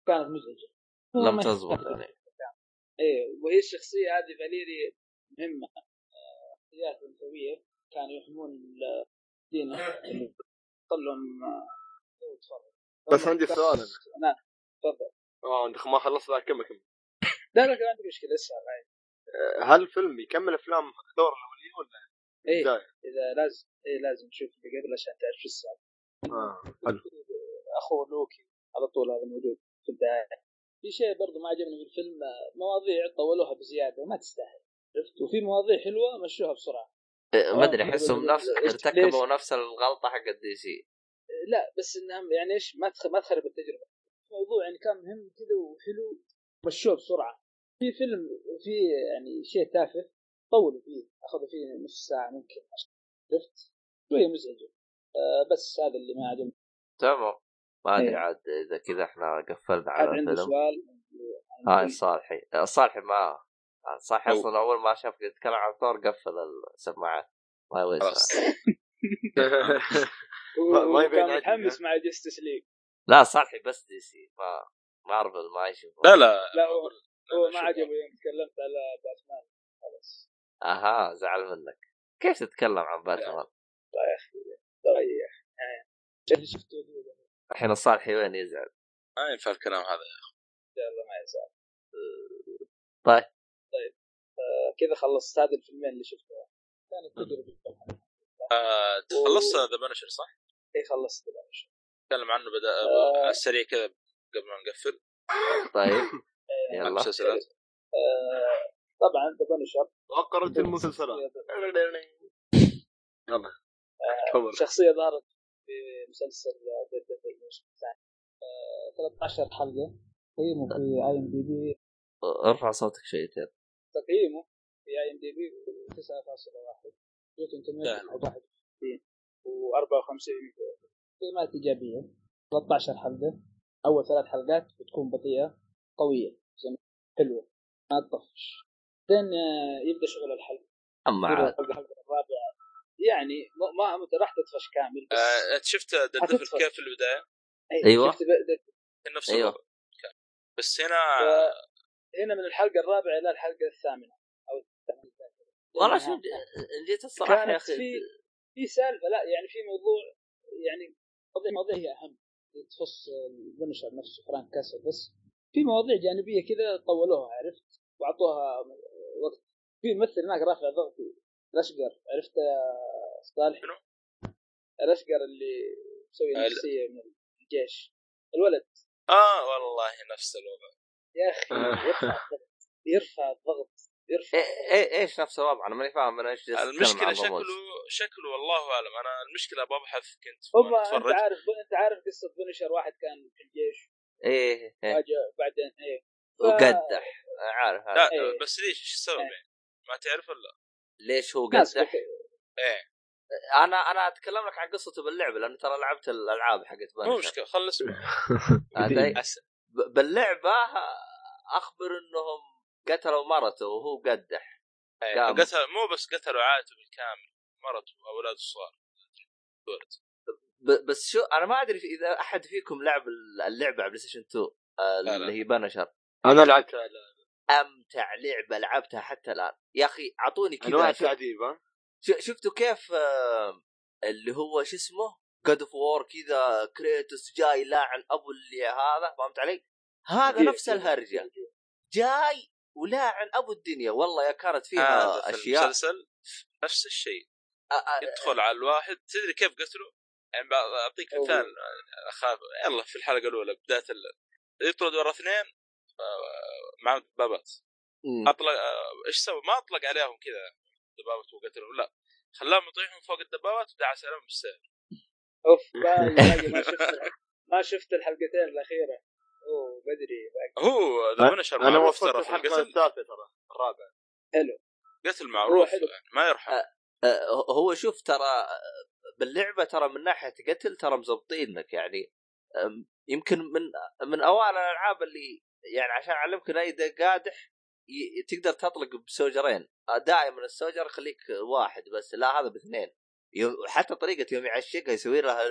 كانت مزعجة. لم ما- تزبط يعني. إيه وهي الشخصية هذه فاليري مهمة. آه، شخصيات انثويه كانوا يحمون الدين طلهم بس عندي سؤال. أنا. أنا تفضل. آه انت ما خلصت؟ ذا كمل كمل. لا لا كان عندي مشكلة. لسه معي آه، هل الفيلم يكمل أفلام ثور الاوليه ولا إيه بداية؟ إذا لازم إيه لازم نشوف اللي قبل عشان تعرف شو السالفه آه حلو. أخوه لوكي على طول هذا موجود في الدعايه في شيء برضه ما عجبني في الفيلم آه، مواضيع طولوها بزيادة ما تستاهل. عرفت؟ وفي مواضيع حلوة مشوها بسرعة. إيه، ما آه، ادري احسهم نفس ارتكبوا نفس الغلطة حق ال DC لا بس إنهم يعني إيش ما. ما تخرب التجربة. الموضوع يعني كان مهم كذا وحلو مشوه بسرعة. في فيلم في يعني شيء تافه طولوا فيه أخذوا فيه نص ساعة ممكن. عرفت؟ شوية مزعجة. آه بس هذا اللي ما عجبني. تمام. ما أدري إيه. عاد إذا كذا إحنا قفلنا على عندي الفيلم. سؤال. هاي الصالحي الصالحي ما صح أو- أصلا أول ما شافك يتكلم عن ثور قفل السماعات. ما يبغى ما- يبين متحمس مع Justice League لا صالحي بس DC. ما مارفل ما يشوف لا لا. لا هو هو ما. عجبه يوم تكلمت على باتمان خلاص. أها زعل منك. كيف تتكلم عن باتمان؟ طيب شفت شفته الحين الصالحي وين يزعل؟ ما ينفع الكلام هذا يلا ما يزال طيب. آه، كذا خلصت. هذه الفيلمين اللي شفتها. كانت تجربة آه خلصت ذا بنشر صح؟ إي خلصت الأشياء. نتكلم عنه بدأ آه. على السريع كذا قبل ما نقفل. طيب. يلا. المسلسلات آه، طبعا ذا بنشر وقرت المسلسلات. يلا شخصية ظهرت في مسلسل ديد الموسم الثاني آه، 13 حلقة. تقييمه في IMDb ارفع صوتك شويتين تقييمه في IMDb 9.1 Rotten Tomatoes 61 و54 تقييمات إيجابية. 13 حلقة. أول ثلاث حلقات بتكون بطيئة قوية حلوة ما تطفش. بعدين آه، يبدأ شغل الحلقة. أما الحلقة الرابعة. يعني ما ما راح تطفش كامل بس آه انت شفت Devil. كيف في البدايه؟ أيوة. شفت نفس أيوة. بس هنا هنا من الحلقة الرابعة إلى الحلقة الثامنة. أو الثامنة. والله شوف ان جيت الصراحه يا أخي. في في سالفة لا يعني في موضوع يعني مواضيع مواضيع هي أهم. تخص ال Punisher نفسه فرانك كاسل بس. في مواضيع جانبية كذا طولوها عرفت؟ واعطوها وقت. في ممثل هناك رافع ضغطي الاشقر عرفت صالح. شنو؟ الاشقر اللي مسوي نفسية من الجيش؟ الولد. آه والله نفس الوضع. يا أخي يرفع الضغط. يرفع الضغط. يرفع إيه- إيه- إيش نفس الوضع؟ أنا ماني فاهم أنا إيش المشكلة شكله. شكله والله أعلم. أنا المشكلة ببحث كنت وأنا أنت عارف أنت عارف قصة بنشر واحد كان في الجيش. إيه إيه فجاه بعدين إيه. ف- وقدح. عارف هذا لا إيه. بس ليش؟ إيش السبب إيه. يعني؟ ما تعرف ولا؟ ليش هو قدح؟ إيه. أنا أنا اتكلم لك عن قصته باللعبة لأنه ترى لعبت الألعاب حقت مو بنشر مشكلة خل اسمع باللعبة أخبر إنهم قتلوا مرته وهو قدح. إيه،. قتل مو بس قتلوا عائلته بالكامل مرته وأولاده الصغار. بس شو أنا ما أدري إذا أحد فيكم لعب اللعبة على PlayStation 2 آه، لا. اللي هي Punisher أنا لعبتها أمتع لعبة لعبتها حتى الآن. يا أخي أعطوني أنواع كذا شوف- التعذيب ها؟ شفتوا كيف آه، اللي هو شو اسمه God of War كذا Kratos جاي لاعن أبو اللي هذا فهمت علي؟ هذا كيف- نفس الهرجة جاي ولاعن أبو الدنيا والله يا كانت فيها هذا في أشياء المسلسل نفس الشيء آه، آه، يدخل على الواحد تدري كيف قتله؟ يعني بعطيك. مثال أخاف يلا في الحلقة الأولى بداية ال... يطرد ورا اثنين آه، معهم دبابات. أطلق آه، إيش سوى؟ ما أطلق عليهم كذا دبابات وقتلهم لا خلاهم يطيحون فوق الدبابات ودعس عليهم بالسيف أوف باقي ما شفت ما شفت الحلقتين الأخيرة. أوه بدري باقي هو ذا بنشر أنا وصلت الحلقة القتل. الثالثة ترى الرابعه قتل معروف حلو. يعني ما يرحم. آه، هو شوف ترى باللعبة ترى من ناحية قتل ترى مزبطينك يعني. يمكن من من أوائل الألعاب اللي يعني عشان أعلمك إن اذا قادح تقدر تطلق بسوجرين دائما السوجر يخليك واحد بس لا هذا باثنين. حتى طريقة يوم يعشقها يسوي لها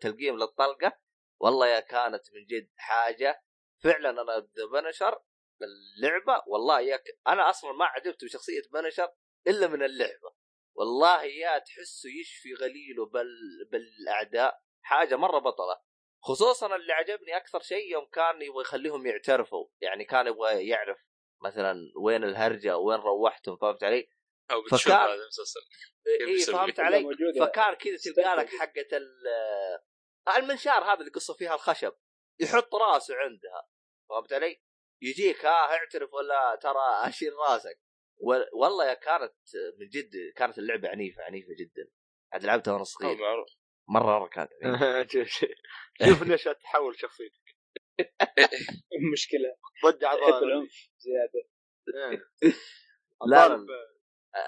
تلقيم للطلقة والله يا كانت من جد حاجة. فعلا أنا بنشر اللعبة والله ياك أنا أصلا ما عجبت بشخصية بنشر إلا من اللعبة. والله يا تحسه يشفي غليله بال... بالأعداء حاجة مرة بطلة. خصوصا اللي عجبني أكثر شيء يوم كان يبغى يخليهم يعترفوا يعني كان يبغى يعرف مثلا وين الهرجة وين روحتم فهمت علي؟ أو بتشوف فكان- هذا المسلسل اي؟ فهمت علي؟ فكان كذا تلقى لك. حقة ال- المنشار هذا اللي قصة فيها الخشب يحط راسه عندها فهمت علي؟ يجيك ها اعترف ولا ترى اشيل راسك و- والله يا كانت من جد كانت اللعبة عنيفة عنيفة جدا عاد لعبتها وأنا صغير معروف مرة مره كانت شوف شوف ليش تحول شخصيتك مشكلة. اعضاء العنف زيادة. لا، الطالب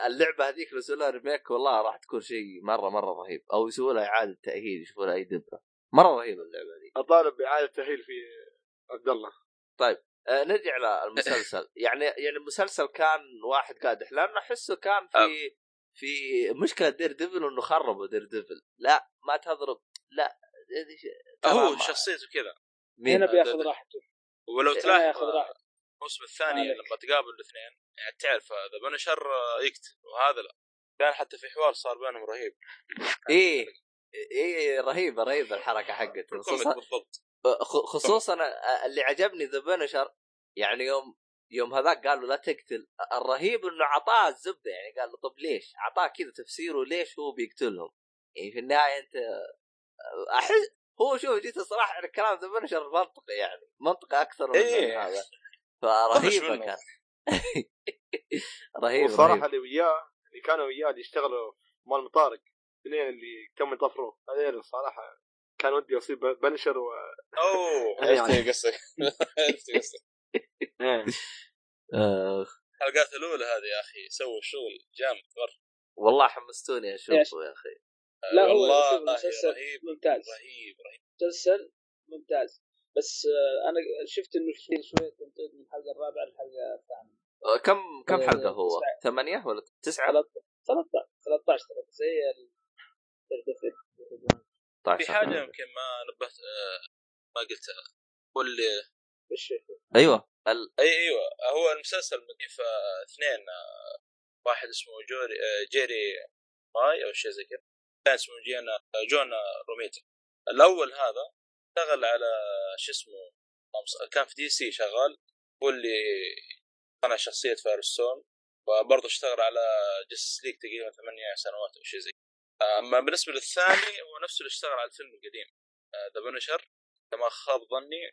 اللعبة هذيك لو لها ريميك والله راح تكون شيء مرة مرة رهيب. أو يسوي لها إعادة تأهيل يشوفوا لها أي دبره مرة رهيبة اللعبة هذه أطالب بإعادة تأهيل في عبد الله. آه، نرجع للمسلسل يعني يعني المسلسل كان واحد قادح لأنه أحسه كان آه. في في مشكلة Daredevil إنه خربوا Daredevil. لا ما تضرب لا هو شخصيته كذا. مين؟ هنا بياخذ راحته ولو تلاحظ ياخذ راحته الموسم الثاني عليك. لما تقابل الاثنين يعني تعرف هذا Punisher يقتل وهذا لا كان حتى في حوار صار بينهم رهيب إيه إيه رهيبة رهيبة الحركة حقته خصوصا خصوصا اللي عجبني ذا بنشر يعني يوم يوم هذاك قال له لا تقتل الرهيب إنه اعطاه الزبدة يعني قال له طب ليش؟ اعطاه كذا تفسيره ليش هو بيقتلهم؟ يعني في النهاية أنت أحس هو شوف جيت الصراحة يعني كلام ذا بنشر منطقي يعني منطقي أكثر من إيه. هذا فرهيبة. كان رهيب رهيب اللي وياه اللي كانوا وياه اللي يشتغلوا مال المطارق الاثنين اللي كم يطفروا هذول الصراحة كان ودي أصيب بنشر و أوه يعني. عرفت قصدك عرفت قصدك إيه. آه الحلقات الأولى هذه يا أخي سووا شغل جامد مره والله حمستوني أشوفه يا أخي لا هو المسلسل رهيب ممتاز. رهيب رهيب مسلسل ممتاز. بس آه، أنا شفت إنه في شوية تمطيط من الحلقة الرابعة للحلقه الثامنة. آه، كم كم آه، حلقة هو؟ تسعة. ثمانية ولا تسعة؟ 13 13 ترى زي ال- طيب في حاجة يمكن ما نبهت ما قلتها. واللي أيوه. ال... أي أيوه. هو المسلسل مضيف اثنين واحد اسمه جوري جيري ماي أو شيء زي كذا. الثاني اسمه جينا جون روميتا الأول هذا اشتغل على شو اسمه كان في دي سي شغال هو اللي صنع شخصية فارستون وبرضه اشتغل على جستس ليج تقريبا ثمانية سنوات أو شيء زي كذا. أما بالنسبة للثاني هو نفسه اللي اشتغل على الفيلم القديم ذا بنشر كما خاب ظني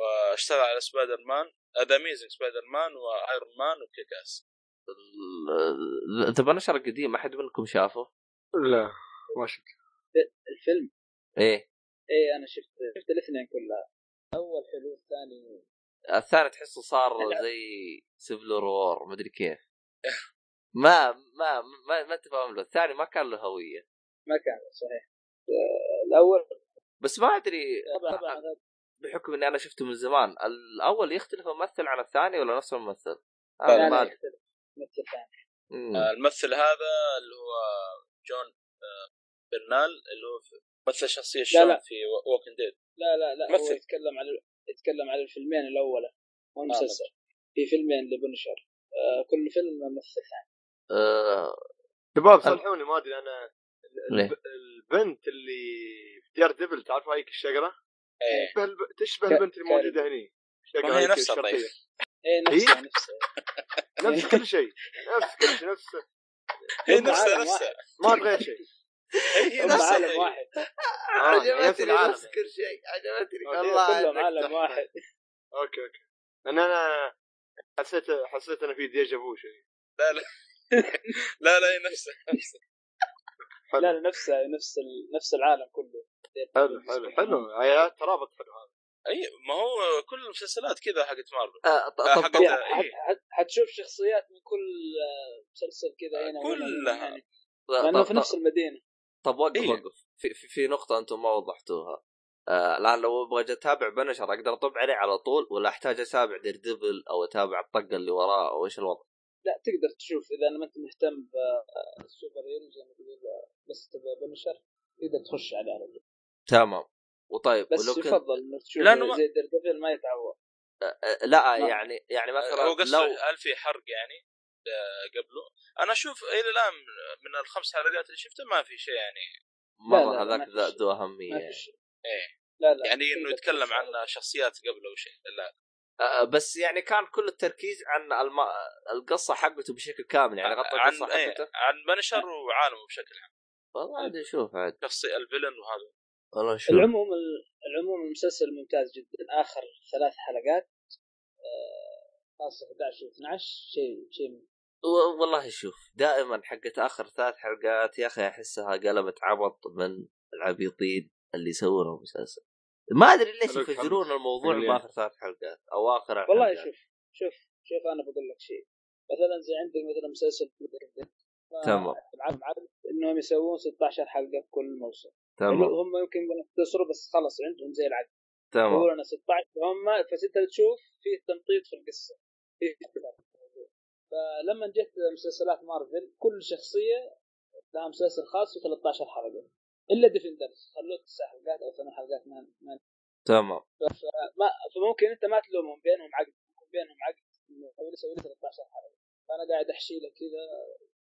واشتغل على سبايدر مان ذا اميزنج سبايدر مان وايرون مان وكيكاس ال- The Punisher القديم ما حد منكم شافه؟ لا ما شفت. الفيلم؟ إيه. إيه أنا شفت شفت الاثنين كلها. أول حلو الثاني الثاني تحسه صار لا. زي Civil War مدري كيف. ما ما ما, ما انت فاهم له. الثاني ما كان له هوية. ما كان صحيح. الأول بس ما أدري طبعا بحكم إني أنا شفته من زمان الأول يختلف الممثل عن الثاني ولا نفس الممثل؟ أنا ما لا أدري. آه، الممثل هذا اللي هو جون آه، برنثال اللي هو مثل شخصية شين لا. في Walking Dead لا لا لا هو مثل. يتكلم على يتكلم على الفيلمين الأولى. مو آه، المسلسل في فيلمين ل Punisher. آه كل فيلم ممثل. ثاني آه شباب صلحوني ما أدري أنا ليه؟ الب- البنت اللي في Daredevil تعرف هذيك الشقرة؟ إيه. تشبه الب- تشبه البنت اللي موجوده هني. هي نفسها. طيب. إيه نفسه نفسه نفس. كل شيء. نفس كل شيء نفس هي نفسها نفسها. ما تغير شيء. هم نفسها عالم. واحد. نفس عجبتني نفس كل شيء عجبتني. والله كلهم عالم. واحد. أوكي أوكي. لأن أنا حسيت حسيت أنا في déjà vu شيء. لا لا. لا لا هي نفسها نفسها لا لا نفسه نفس ال... نفس العالم كله. حلو حلو حلو. ترابط حلو هذا. أي ما هو كل المسلسلات كذا حقت مارفل. آه طب حق- طب, إيه. حت- حت- حتشوف شخصيات من كل آه، مسلسل كذا هنا كلها. يعني لأنه في نفس المدينة. طب وقف إيه. وقف. في, في, في نقطة أنتم ما وضحتوها. آه الآن لو أبغى أتابع Punisher أقدر أطب عليه على طول ولا أحتاج أتابع Daredevil أو أتابع الطقة اللي وراه أو إيش الوضع؟ لا تقدر تشوف إذا ما انت مهتم بال super hero زي ما تقول آه، بس تبغى Punisher تقدر تخش عليه على طول تمام. وطيب بس ولو كنت يفضل إنك تشوف لأنه ما- زي Daredevil ما يتعوض. آه لا ما- يعني يعني مثلا هو قصده لو هل في حرق يعني. آه، قبله. أنا أشوف إلى الآن من الخمس حلقات اللي شفتها ما في شيء يعني. لا، هذاك. ذو في شيء. إيه. لا لا يعني إنه يتكلم عن شخصيات قبله أو شيء لا. آه بس يعني كان كل التركيز عن الم... القصة حقته بشكل كامل يعني غطى عن القصة إيه حقته. عن بنشر وعالمه بشكل عام. والله عاد نشوف عاد. شخصي الفيلن وهذا. والله نشوف. العموم العموم المسلسل ممتاز جدا. آخر ثلاث حلقات آه، خاصة 11 و 12 شيء شيء والله شوف دائما حقت آخر ثلاث حلقات يا أخي أحسها قلبت عبط من العبيطين اللي يسوون المسلسل ما أدري ليش يفجرون. الموضوع. باخر ثلاث حلقات أو آخر والله. شوف شوف شوف أنا بقول لك شيء مثلا زي عندك مثلا مسلسل تمام. إنهم يسوون 16 حلقة في كل موسم تمام هم يمكن يختصروا بس خلص عندهم زي العقد تمام يقولون 16 هم فانت تشوف في تمطيط في القصة في. فلما جت مسلسلات مارفل كل شخصية لها مسلسل خاص و13 حلقة. إلا ديفندرز خلوه تسع حلقات أو ثمان حلقات ما ما تمام. ما فممكن أنت ما تلومهم بينهم عقد يكون بينهم عقد. انه هو يسوي لي 13 حلقة. فأنا قاعد أحشي لك كذا.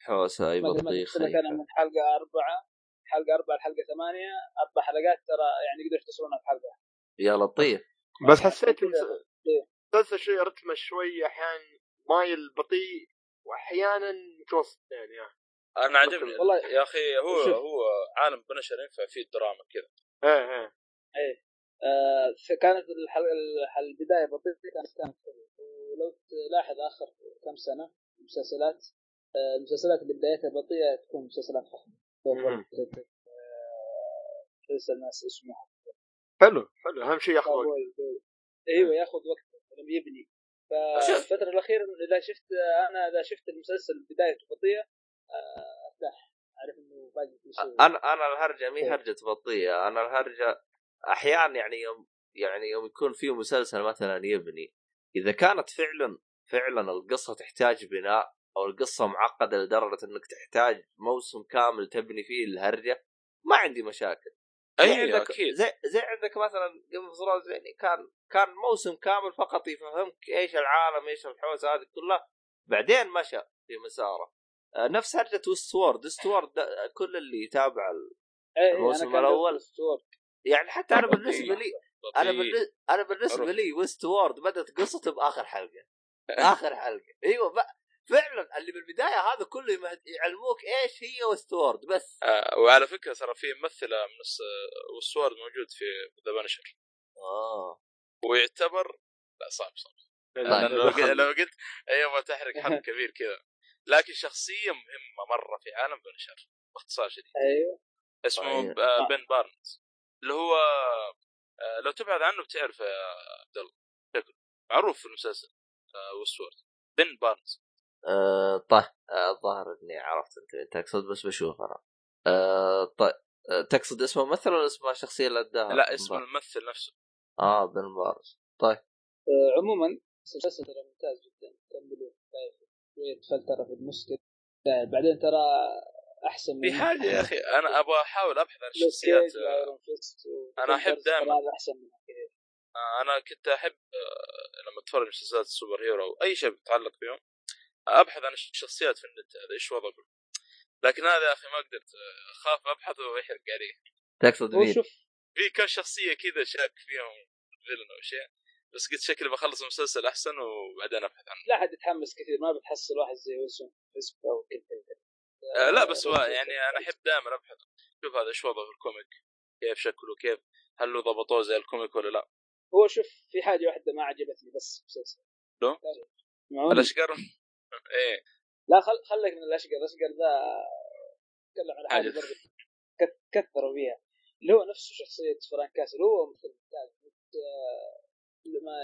حوسة أي بطيخ أنا من حلقة أربعة حلقة أربعة لحلقة ثمانية أربع حلقات ترى يعني يقدروا يختصرونها في حلقة يا لطيف. بس حسيت. إيه. المسلسل شوي رتمه شوي أحيانا مايل بطيء وأحيانا متوسط يعني يعني. أنا عجبني والله يا أخي هو شوف. هو عالم بنشر ينفع فيه الدراما كذا. إيه إيه. آه كانت الحلقة الح- البداية بطيئة كانت كانت حلوة ولو تلاحظ آخر كم سنة المسلسلات آه المسلسلات اللي بدايتها بطيئة تكون مسلسلات فخمة. مم. آه، مسلسل ناس اسمه حلو حلو. أهم شيء ياخذ وقت. أيوه ياخذ وقته لما يبني. فالفتره الأخيرة إذا شفت أنا إذا شفت المسلسل بدايته بطيئة آه، ارتاح أعرف إنه باقي في شيء. أنا أنا الهرجة مي هرجة بطيئة. أنا الهرجة أحيانا يعني يوم يعني يوم يكون في مسلسل مثلا يبني إذا كانت فعلا فعلا القصة تحتاج بناء أو القصة معقدة لدرجة إنك تحتاج موسم كامل تبني فيه الهرجة ما عندي مشاكل. زي أي عندك أكيد زي زي عندك مثلا Game of Thrones يعني كان كان موسم كامل فقط يفهمك إيش العالم إيش الحوسة هذه كلها بعدين مشى في مساره آه، نفس هرجة Westworld كل اللي يتابع إيه، إيه، الموسم ستور. يعني حتى أنا. بالنسبة لي أنا. بالنسبة أنا بالنسبة. لي Westworld بدأت قصته بآخر حلقة آخر حلقة أيوه بقى فعلا اللي بالبداية هذا كله يمهد- يعلموك إيش هي Westworld بس. آه وعلى فكرة ترى في ممثلة من. Westworld موجود في The Punisher آه. ويعتبر لا صعب صعب. لو قلت لو قلت أيوه تحرق حرق كبير كذا. لكن شخصية مهمة مرة في عالم Punisher باختصار شديد. أيوه. اسمه. ب- آه، بن بارنز. اللي هو آه، لو تبحث عنه بتعرف يا عبد الله. شكله. معروف في المسلسل آه، Westworld بن بارنز. آه، طيب آه، الظاهر إني عرفت أنت تقصد بس بشوف أنا. آه، طيب آه، تقصد اسمه ممثل ولا اسمه الشخصية اللي أداها؟ لا اسم الممثل نفسه. آه بن بارز طيب. آه، عموما المسلسل ترى ممتاز جدا. كملوا. شوية فلتره في النص بعدين ترى أحسن في حاجة يا أخي أنا أبغى أحاول أبحث عن الشخصيات أحب Avengers، دائماً. أحسن من كذا آه، أنا كنت أحب لما أتفرج مسلسلات ال super hero أو أي شيء متعلق فيهم أبحث عن الشخصيات في النت هذا إيش وضعه لكن هذا يا أخي ما قدرت آه، أخاف أبحث ويحرق علي. تقصد في كم شخصية كذا شاك فيهم villain أو شيء بس قلت شكلي بخلص المسلسل أحسن وبعدين أبحث عنه. لا حد يتحمس كثير ما بتحصل واحد زي ويلسون فيسك أو كذا. آه لا بس هو يعني أنا أحب دائما أبحث. شوف هذا إيش وضعه في ال comic كيف شكله كيف هل له ضبطوه زي ال comic ولا لا؟ هو شوف في حاجة واحدة ما عجبتني بس مسلسل. شلون؟ معوني. الاشقر إيه. لا خل خليك من الأشقر. الأشقر ذا تكلم على حاجة. برضه كثروا فيها. اللي هو نفسه شخصية فرانك كاسل. هو مثل ممتاز آه، لما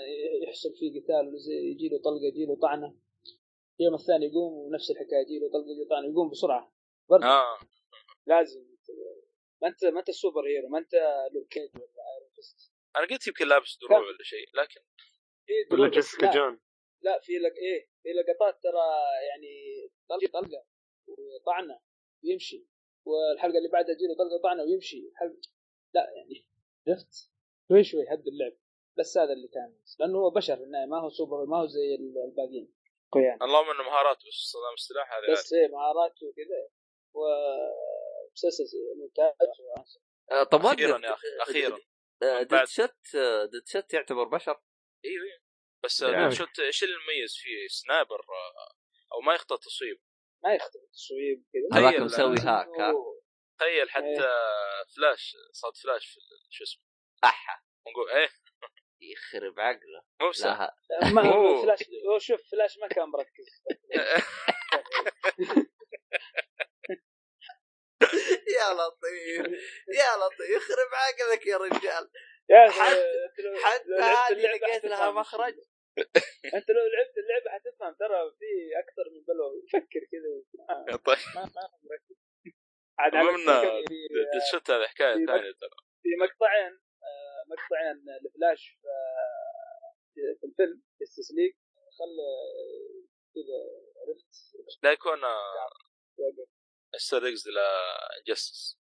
يحصل فيه قتال يجي له طلقة يجي له طعنة. اليوم الثاني يقوم ونفس الحكاية يجي له طلقة يجي له طعنة يقوم بسرعة. برضه آه. لازم ما أنت ما أنت super hero ما أنت Luke Cage ولا Iron Fist. أنا قلت يمكن لابس دروع؟ ولا شيء لكن في ولا جيسيكا جون. لا في لك إيه في لقطات ترى يعني طلقه طلقة وطعنة ويمشي. والحلقة اللي بعدها تجي له طلقة طعنه ويمشي. الحلقة لا يعني عرفت شوي شوي هد اللعب. بس هذا اللي كان. لأنه هو بشر في النهاية ما هو سوبر ما هو زي الباقيين. قيان اللهم إنه مهارات بس استخدام السلاح هذا بس إيه مهارات وكذا. ومسلسل ممتاز. آه، طب أخيرا. يا أخي أخيرا. بعد- ديد شت ديد شت يعتبر بشر؟ أيوه أيوه بس يعني. شوت إيش اللي المميز فيه؟ سنايبر آه، أو ما يخطئ تصويب. ما يختلف التصويب كذا. هذاك مسوي هاك ها؟ تخيل حتى إيه. فلاش صاد فلاش في شو اسمه؟ أحا. نقول إيه؟ يخرب عقله. مو بسهل لا ما أوه. فلاش هو شوف فلاش ما كان مركز. يا لطيف يا لطيف. يخرب عقلك يا رجال. حتى- حتى هذه لقيت لها. مخرج. انت لو لعبت اللعبة حتفهم ترى في أكثر من بلوى فكر كذا. طيب. ما ما مركز عاد في الشوت هذا حكاية ثانية ترى. في مقطعين آه، مقطع مقطعين الفلاش في- في الفيلم Justice League خلى كذا عرفت. لا يكون آه، استر إكس ل Justice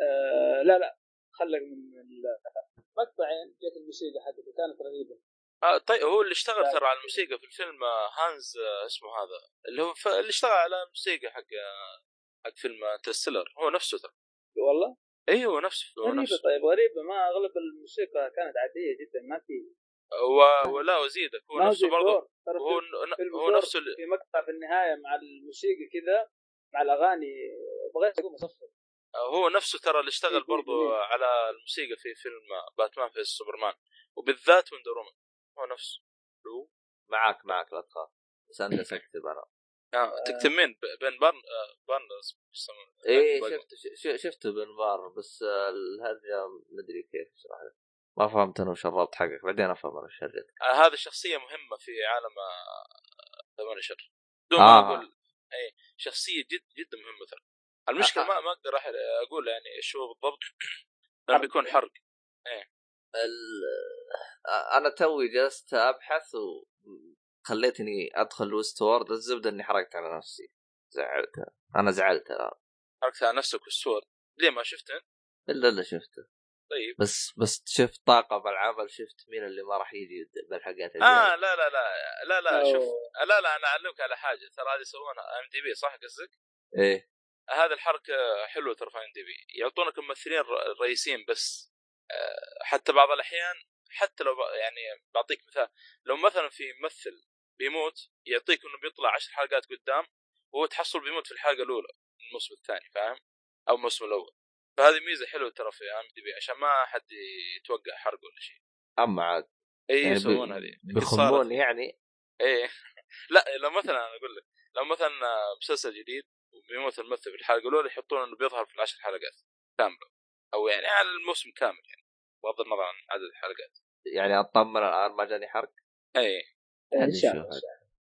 آه لا لا. خلك من المقطعين جت الموسيقى حقته كانت رهيبة. آه طيب هو اللي اشتغل. ترى على الموسيقى في الفيلم آه، هانز آه، اسمه هذا. اللي هو ف... اللي اشتغل على الموسيقى حق آه، حق فيلم Interstellar. هو نفسه ترى. والله؟ أيوه نفسه هو غريبة نفسه. طيب غريبة. ما أغلب الموسيقى كانت عادية جدا ما في. و... ولا وزيدك هو نفسه برضه. هو هو نفسه اللي... في مقطع في النهاية مع الموسيقى كذا مع الأغاني. بغيت اقوم اصفر هو نفسه ترى اللي اشتغل برضه. على الموسيقى في فيلم باتمان في سوبرمان. وبالذات Wonder Woman هو نفسه هو معاك معاك لا تخاف. بس انت اكتب أنا. آه. تكتب مين؟ بين بارن آه،. إيه باقي. شفت شفته بنبار بس آه، الهرجة مدري كيف اشرح لك ما فهمت أنا وش الربط حقك بعدين أفهم أنا الربط آه هذه شخصية مهمة في عالم ثمانية بدون آه. ما أقول اي شخصية جد جدا مهمة ترى. المشكلة آه. ما ما أقدر أقول يعني هو بالضبط. لأنه بيكون حرق. ال... أنا توي جلست أبحث وخليتني أدخل ويست وورد الزبدة اني حرقت على نفسي. زعلت. أنا زعلت الآن. حرقت على نفسك والصور ليه ما شفته إلا إلا شفته. طيب. بس بس شفت طاقة بالعمل شفت مين اللي ما راح يجي بالحلقات آه لا لا لا لا لا شوف أوه. لا لا أنا أعلمك على حاجة. ترى هذه يسوونها IMDb صح قصدك؟ إيه. هذه الحركة حلوة ترى في IMDb يعطونك الممثلين الر- الرئيسيين بس. حتى بعض الأحيان حتى لو يعني بعطيك مثال لو مثلا في ممثل بيموت يعطيك إنه بيطلع عشر حلقات قدام وهو تحصل بيموت في الحلقة الأولى من الموسم الثاني فاهم؟ أو الموسم الأول. فهذه ميزة حلوة ترى في أم دي بي عشان ما حد يتوقع حرق ولا شيء. أما عاد. إي يعني يسوون هذه. بيخمون يعني. إيه لا لو مثلا أنا أقول لك لو مثلا مسلسل جديد وبيموت الممثل في الحلقة الأولى يحطون إنه بيظهر في العشر حلقات. كامله أو يعني على الموسم كامل يعني. بغض النظر عن عدد الحلقات. يعني أطمن الآن ما جاني حرق؟ إي. إن عاد شاء الله.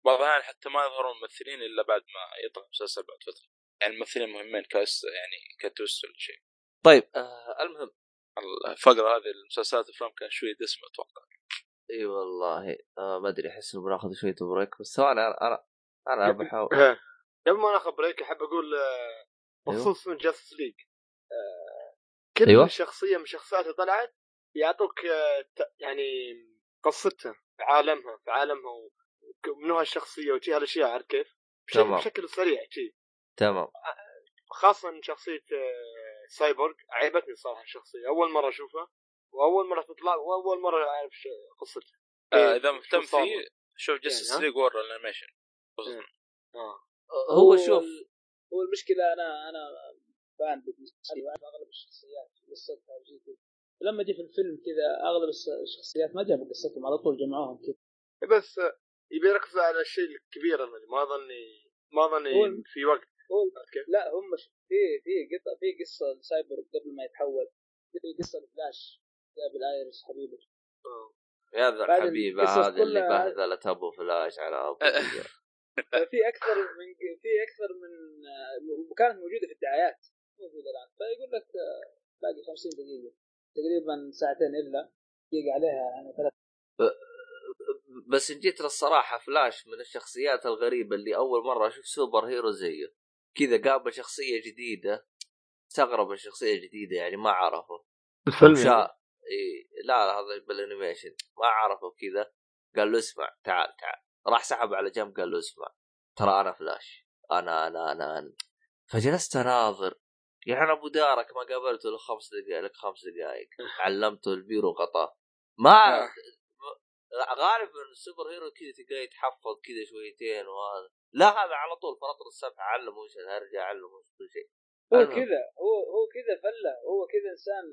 بعض الاحيان حتى ما يظهرون الممثلين إلا بعد ما يطلع المسلسل بعد فترة. يعني الممثلين مهمين cast يعني كتوست ولا شيء. طيب. آه المهم. الفقره هذه المسلسلات الأفلام كان شوي دسمه أتوقع. إي والله. آه ما أدري أحس إنه بناخذ شوية break بس ثواني أنا أنا أنا بحاول. قبل ما ناخذ break أحب أقول آه، أيوه. بخصوص من Justice League كل أيوه. شخصية من شخصياتها طلعت يعطوك آه، يعني قصتها في عالمها في عالمها ومنها الشخصية وشي هالأشياء عارف كيف؟ بشكل, تمام. بشكل سريع شي تمام خاصة شخصية آه، سايبورغ عجبتني صراحة الشخصية أول مرة أشوفها وأول مرة تطلع وأول مرة أعرف ش- قصتها آه إيه، إذا مهتم؟ فيه شوف Justice يعني، ها؟ League War ال animation آه هو شوف هو المشكلة أنا أنا fan بالنسبة لي وأعرف أغلب الشخصيات قصتها وزي كذا لما جه في الفيلم كذا أغلب الشخصيات ما جابوا قصتهم على طول جمعوهم كذا. بس آه، يبي يركز على الشيء الكبير اللي ما ظني ما ظني هو- في وقت. هو؟ لا هم في في قصه في قصة السايبر قبل ما يتحول. في قصة الفلاش جاب الايرس حبيبه. آه. يا ذا الحبيبه هذه اللي بهذلت أبو فلاش على أبو في أكثر من في أكثر من وكانت موجودة في الدعايات. موجوده الان فيقول لك آه، باقي 50 دقيقة. تقريبا ساعتين إلا دقيقه عليها يعني ثلاث بس إن جيت للصراحة فلاش من الشخصيات الغريبة اللي أول مرة أشوف superhero زيه. كذا قابل شخصية جديدة استغرب الشخصيه الجديده يعني ما عرفه. الفيلم شاء إيه لا لا هذا بال animation. ما عرفه كذا قال له اسمع تعال تعال. راح سحب على جنب قال له اسمع. ترى أنا فلاش. أنا أنا أنا, أنا. فجلست أناظر. يعني أبو دارك ما قابلته له خمس دقائق لك خمس دقائق علمته البيرو وغطاه ما آه. غالبا ال superhero كذا تلقاه يتحفظ كذا شويتين وهذا. لا هذا على طول فرط السبع علمه وش الهرجه علمه وش كل شيء. هو. كذا هو هو كذا فلة هو كذا إنسان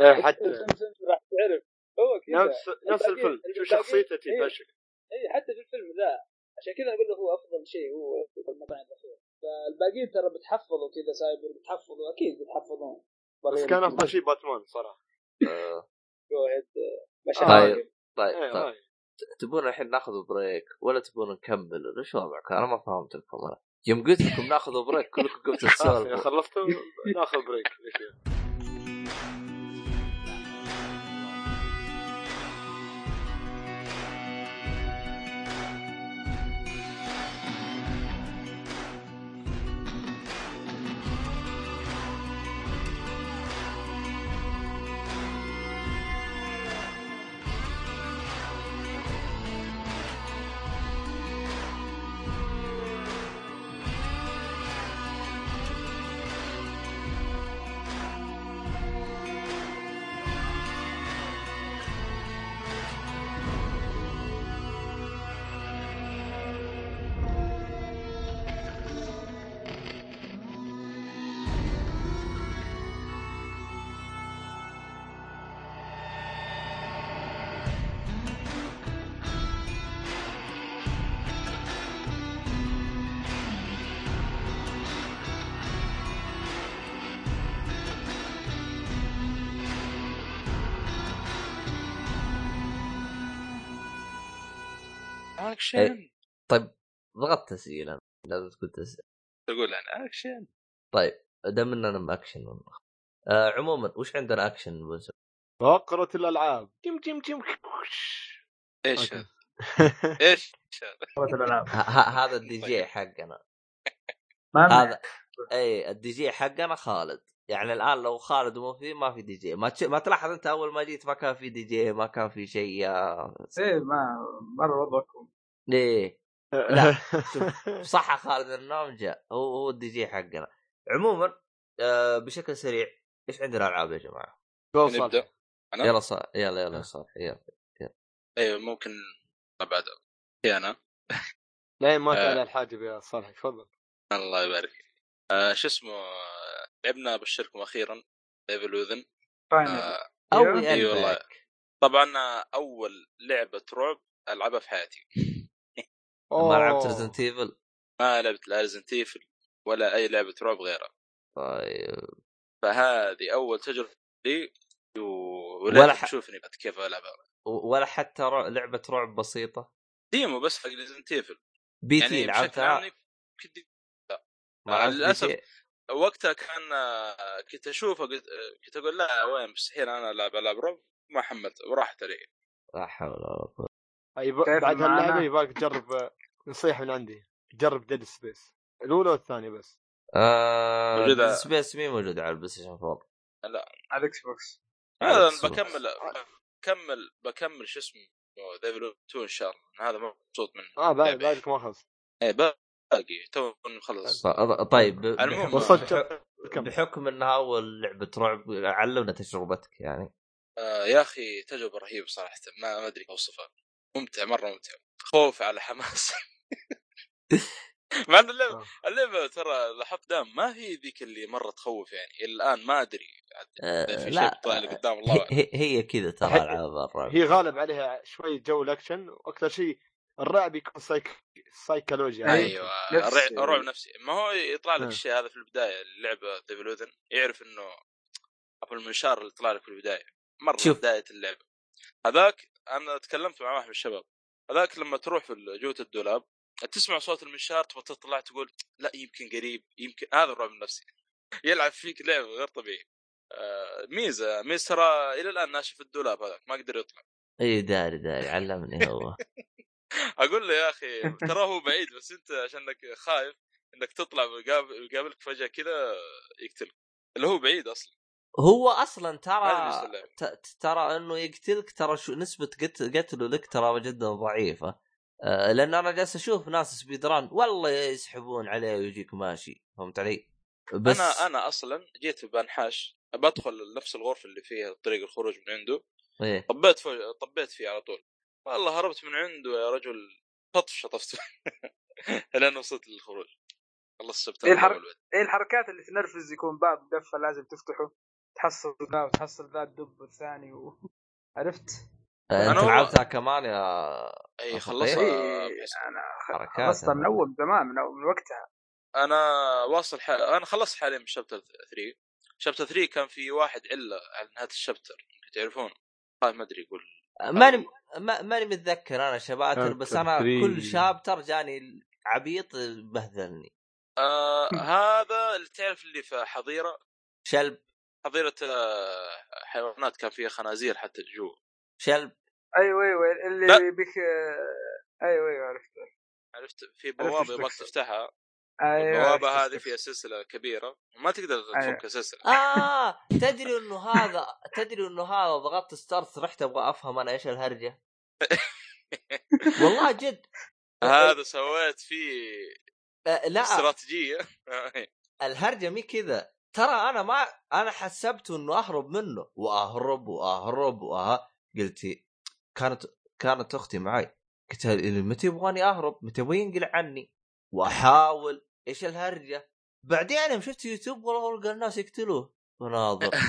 إيه، حتى راح تعرف. هو كذا. نفس نفس الفيلم شو شخصيته تي إيه. بهالشكل اي حتى في الفيلم ذا. عشان كذا أقول له هو أفضل شيء هو في المطاعم الاخيره فالباقيين ترى بتحفظوا كذا سايبر بتحفظوا أكيد بتحفظون بس كان أفضل شيء باتمان صراحة آه. قاعد مشاهد طيب. طيب إيه، طيب هاي. تبون الحين ناخذ break ولا تبون نكمل ولا شو وضعكم؟ أنا ما فهمت أنا يوم قلت لكم ناخذ break كلكم قمتوا تسولفوا خلصتوا ناخذ بريك أكشن. طيب ضغط تسجيل أنا لازم تقول تسجيل تقول أنا أكشن. طيب دام إننا باكشن آه عموما وش عندنا أكشن بس فقرة الألعاب. game game game إيش؟ إيش هذا؟ كرة الألعاب. هذا الدي جي حقنا. ما هذا إي الدي جي حقنا خالد. يعني الآن لو خالد مو فيه ما في دي جي. ما تش... ما تلاحظ أنت أول ما جيت ما كان في دي جي ما كان في شيء يا إيه ما مرة وضعكم. ليه؟ لا، صح خالد النوم جاء هو هو الدي جي حقنا. عموما آه بشكل سريع إيش عندنا ألعاب يا جماعة؟ نبدأ صالح. أنا؟ يلا صار يلا يلا صار يلا أيوه ممكن بعد هي أنا؟ لين ما آه. تعلى الحاجب يا صالح تفضل. الله يبارك. فيك آه شو اسمه آه، لعبنا أبشركم أخيرا Devil Within آه اوي إي والله. طبعا آه، أول لعبة رعب ألعبها في حياتي. ما لعبت. Resident Evil ما لعبت لا Resident Evil ولا أي لعبة رعب غيرها. طيب. فهذه أول تجربة لي و- ولا ولا ح- تشوفني بعد كيف ألعبها. ولا حتى رع... لعبة رعب بسيطة؟ demo بس حق Resident Evil P.T. يعني لعبتها. P.T.؟ وقتها كان كنت أشوفه قلت كنت أقول لا وين؟ مستحيل أنا العب العاب رعب ما حملت وراحت علي. لا حول ولا قوة. بعد؟ هاللعبة يبغاك تجرب نصيحة من عندي جرب Dead Space الأولى والثانية بس. آه... موجودة. Space مي موجود على ال PlayStation 4 على ال Xbox هذا. بكمل بكمل بكمل شو اسمه The Evil 2 إن شاء الله هذا مبسوط منه. آه بعد لعبة. بعدك ما خلص. إيه باقي توه مخلص ط- طيب ب- المهم، بحكم- وصلت كم بحكم إنها أول لعبة رعب علمنا تجربتك يعني. آه يا أخي تجربة رهيبة صراحة ما ما أدري كيف أوصفها. ممتع مرة ممتع. خوف على حماس. مع ان اللعبه آه. اللعبة ترى لاحظت دام ما هي ذيك اللي مرة تخوف يعني. إلى الآن ما أدري. آه في شيء لا طالع لي قدام الله. هي. هي, كذا ترى هي- العاب الرعب. هي غالب عليها شوي جو الأكشن. وأكثر شيء الرعب يكون سايك... سايكولوجيا. أيوه نفس- الرع- رعب نفسي. ما هو يطلع لك آه. الشيء هذا في البداية اللعبة The Evil Within يعرف إنه أبو المنشار اللي طلع لك في البداية. مرة شوف. بداية اللعبة. هذاك أنا تكلمت مع واحد من الشباب. هذاك لما تروح في جوة الدولاب تسمع صوت المنشار تبغى تطلع تقول لا يمكن قريب يمكن هذا الرعب النفسي. يلعب فيك لعب غير طبيعي. آه، ميزة ميزه ترى إلى الآن ناشب الدولاب هذاك ما قدر يطلع. إي داري داري علمني هو أقول له يا أخي ترى هو بعيد بس أنت عشانك خايف إنك تطلع ويقابل- يقابلك فجأة كذا يقتلك. اللي هو بعيد أصلا. هو أصلا ترى ترى إنه يقتلك ترى شو نسبة قت- قتله لك ترى جدا ضعيفة. لأن أنا جالس أشوف ناس سبيد ران والله يسحبون عليه ويجيك ماشي فهمت علي؟ بس أنا أنا أصلا جيت بنحاش بدخل نفس الغرفة اللي فيها طريق الخروج من عنده إيه طبيت فوق طبيت فيه على طول والله هربت من عنده يا رجل شطف شطفت لين وصلت للخروج خلصت الحركة؟ الأول بعد. إيه الحركات اللي تنرفز يكون باب دفه لازم تفتحه تحصل ذا وتحصل ذا الدب الثاني و... عرفت؟ أنا انت لعبتها كمان يا إي. خلصها إيه بحسن. أنا خلصتها من أول زمان من, وقتها. أنا واصل ح... أنا خلصت حاليا من شابتر 3 شابتر 3 كان في واحد عله على نهاية الشابتر تعرفونه طيب ما أدري يقول ماني ما- ماني متذكر أنا شباتر بس أنا كل ثري. شابتر جاني عبيط بهذلني. آه هذا اللي تعرف اللي في حظيرة؟ شلب. حظيرة آه حيوانات كان فيها خنازير حتى جوا شلب. أيوه أيوه اللي لا. بك أيوه أيوه عرفت عرفت؟ في بوابة يبغاك. تفتحها. أيوه البوابه هذه فيها سلسلة كبيرة. وما تقدر أيوة. تفك السلسله آه تدري إنه هذا تدري إنه هذا ضغطت start رحت أبغى أفهم أنا إيش الهرجة. والله جد. هذا سويت فيه آه لا. استراتيجية. الهرجة مي كذا. ترى أنا ما أنا حسبت إنه أهرب منه. وأهرب وأهرب واه قلت كانت كانت أختي معي قلت لها متى يبغاني أهرب؟ متى يبغى ينقلع عني؟ وأحاول إيش الهرجة؟ بعدين يوم شفت يوتيوب والله ألقى الناس يقتلوه وناظر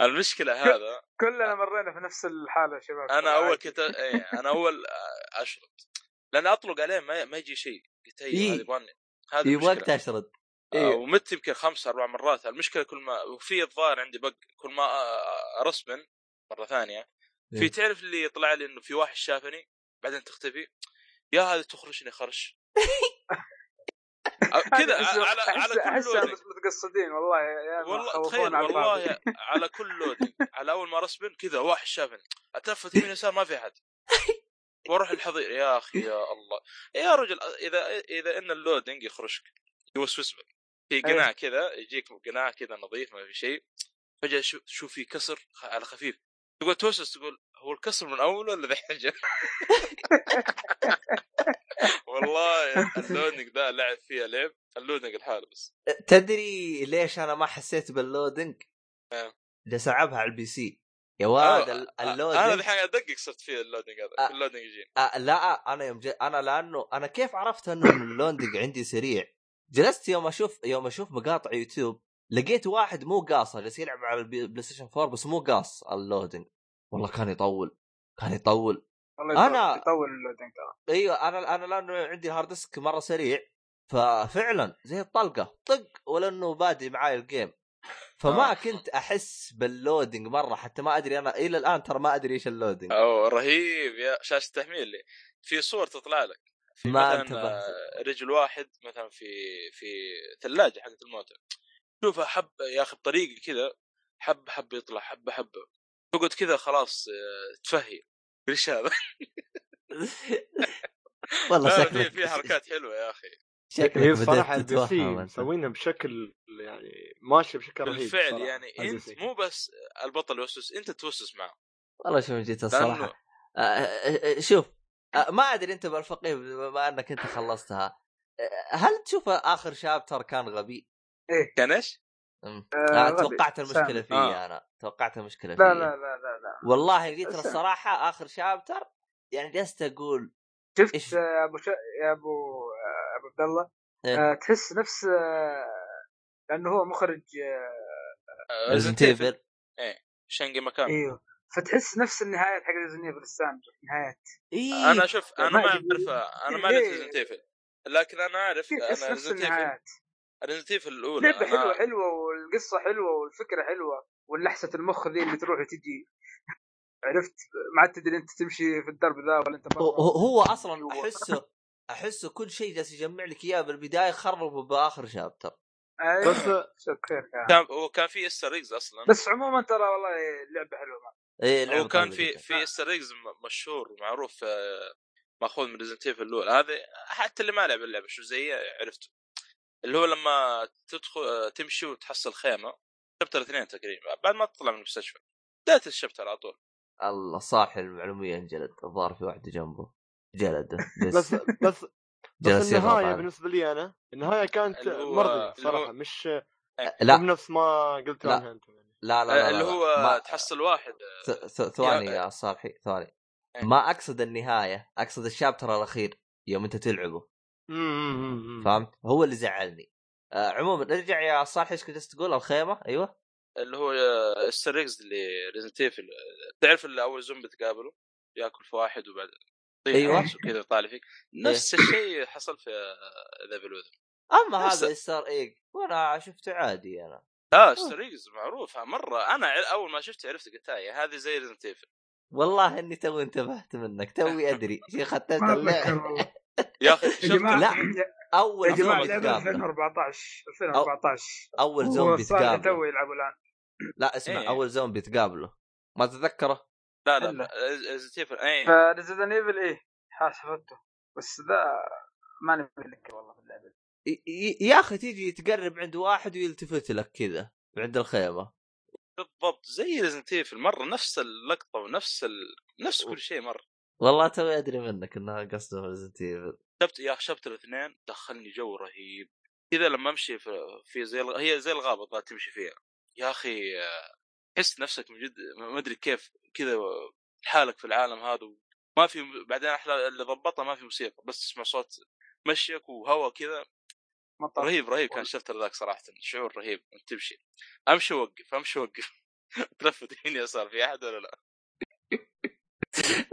المشكلة هذا كلنا مرينا في نفس الحالة يا شباب أنا أول. كنت إيه، أنا أول اشرط لأن أطلق عليه ما, ما يجي شيء قلت إيه. هذا يبغاني هذه يبغاك تشرد آه، ومت يمكن خمس أربع مرات. المشكلة كل ما وفي الظاهر عندي بق كل ما أ respawn مرة ثانية. في إيه. تعرف اللي يطلع لي إنه في واحد شافني بعدين تختفي؟ يا هذه تخرشني خرش. كذا على على كل loading. بس متقصدين والله يا والله تخيل. والله على كل loading. على أول ما respawn كذا واحد شافني. اتلفت يمين يسار؟ ما في أحد. وأروح الحظير يا أخي يا الله. يا رجل إذا إذا إن ال loading يخرشك يوسوس بك. في قناع كذا يجيك قناع كذا نظيف ما في شيء فجأة شو شوف في كسر على خفيف تقول توسوس تقول هو الكسر من أول ولا ذحين جاء؟ والله ال loading ذا لعب فيها لعب ال loading الحالة بس تدري ليش أنا ما حسيت بال loading؟ آه. جالس العبها على ال PC يا واد آه، ال- آه، أنا ال loading الحين أدقق صرت فيه ال loading هذا آه. ال loading يجيني آه لا أنا يوم جي... أنا لأنه أنا كيف عرفت إنه ال loading عندي سريع؟ جلست يوم أشوف يوم أشوف مقاطع يوتيوب لقيت واحد مو قاصه جالس يلعب على ال P- PlayStation 4 بس مو قاص ال loading والله كان يطول كان يطول. والله يطول- أنا- يطول ال loading ترى. أيوه أنا أنا لأنه عندي ال hard disk مرة سريع ففعلا زي الطلقة طق ولأنه بادي معاي ال game فما آه. كنت أحس بال loading مرة حتى ما أدري أنا إلى الآن ترى ما أدري إيش ال loading اوه رهيب يا شاشة تحميل لي. في صور تطلع لك. في ما مثلا. آه، رجل واحد مثلا في في ثلاجة حقت الموتى شوفها حب يا أخي بطريقة كذا حب حب يطلع حبه حبه تقعد كذا خلاص آه، تفهي إيش هذا؟ والله شكلك في في حركات حلوة يا أخي هي بدأت الصراحه ال PC. مسوينها بشكل يعني ماشي بشكل رهيب بالفعل صراحة يعني أنت. مو بس البطل يوسوس أنت توسوس معه والله شوف جيت الصراحة آه، شوف ما أدري أنت بالفقيه بما أنك أنت خلصتها آه، هل تشوف آخر شابتر كان غبي؟ كان إيش؟ آه، آه،. توقعت المشكلة. فيه آه. أنا توقعت المشكلة لا فيه لا لا لا لا والله قلت الصراحة آخر شابتر يعني جلست أقول شفت إيش؟ يا أبو ش... يا أبو أبو عبد الله إيه. آه، تحس نفس آه، لأنه هو مخرج آه، Resident Evil Shinji Mikami إيوه فتحس نفس النهايات حق Resident Evil نهايات إيه أنا شوف أنا ما. اعرف أنا ما إيه. لعبت Resident Evil لكن أنا أعرف تحس أنا نفس Resident Evil النهايات Resident Evil الأولى لعبه حلوة أنا- حلوة والقصة حلوة والفكرة حلوة واللحسة المخ ذي اللي تروح وتجي عرفت ما عاد تدري أنت تمشي في الدرب ذا ولا أنت هو- هو أصلا جوا. أحسه أحسه كل شيء جالس يجمع لك إياه بالبداية خربه بآخر chapter أيوة. بس شوف خير كان. كان هو كان في Easter أصلا بس عموما ترى والله لعبة حلوة ما. إيه هو لعبة كان طيبة في. في Easter eggs مشهور ومعروف آه، مأخوذ من Resident Evil الأولى هذا حتى اللي ما لعب اللعبة شو زي عرفته اللي هو لما تدخل آه، تمشي وتحصل خيمة chapter اثنين تقريبا بعد ما تطلع من المستشفى بدايه ال chapter على طول الله صالح المعلومية انجلد الظاهر في واحدة جنبه جلده بس بس بس النهاية. بالنسبة لي أنا النهاية كانت مرضيه هو- صراحة مش لا مو بنفس ما قلت لا. عنها أنت. لا لا, لا, لا اللي لا. هو ما... تحصل واحد ث- ث- ثواني يا- صالحي ثواني. إيه. ما أقصد النهاية أقصد ال chapter الأخير يوم أنت تلعبه. فهمت؟ هو اللي زعلني. آه عموما ارجع يا صالح إيش كنت تقول؟ الخيمة؟ أيوه. اللي هو Easter eggs اللي Resident Evil تعرف اللي أول زومبي تقابله ياكل في واحد وبعد. راسه كذا يطالع فيك. نفس الشيء حصل في The Within أما هذا Easter egg وأنا شفته عادي أنا. لا Easter eggs معروفه مرة أنا أول ما شفت عرفت قلت هاي هذه زي Resident Evil والله إني تو انتبهت منك توي أدري شي ختمت يا أخي شفت لا. أول يا جماعة زومبي لعبة تقابله 2014 2014 أول زومبي تقابله. تو يلعبوا الآن. لا اسمع إيه. أول زومبي تقابله. ما تتذكره؟ لا لا. Resident Evil اي في Resident Evil إيه حاسبته بس ذا ماني متذكر والله في اللعبة ي- ي- يا أخي تيجي تقرب عند واحد ويلتفت لك كذا عند الخيمه بالضبط زي Resident Evil مرة نفس اللقطة ونفس ال... نفس كل شيء مرة. والله توي أدري منك إنها قصده Resident Evil شفت يا شفت الاثنين دخلني جو رهيب. كذا لما أمشي في, في زي الغ... هي زي الغابة تمشي فيها. يا أخي تحس نفسك من جد ما أدري كيف كذا حالك في العالم هذا ما في بعدين أحلى اللي ضبطها ما في موسيقى بس تسمع صوت مشيك وهواء كذا. مطر. رهيب رهيب كان الشفتر ذاك صراحة شعور رهيب وانت تمشي. أمشي وقف أمشي وقف تلفت يمين يسار في أحد ولا لا؟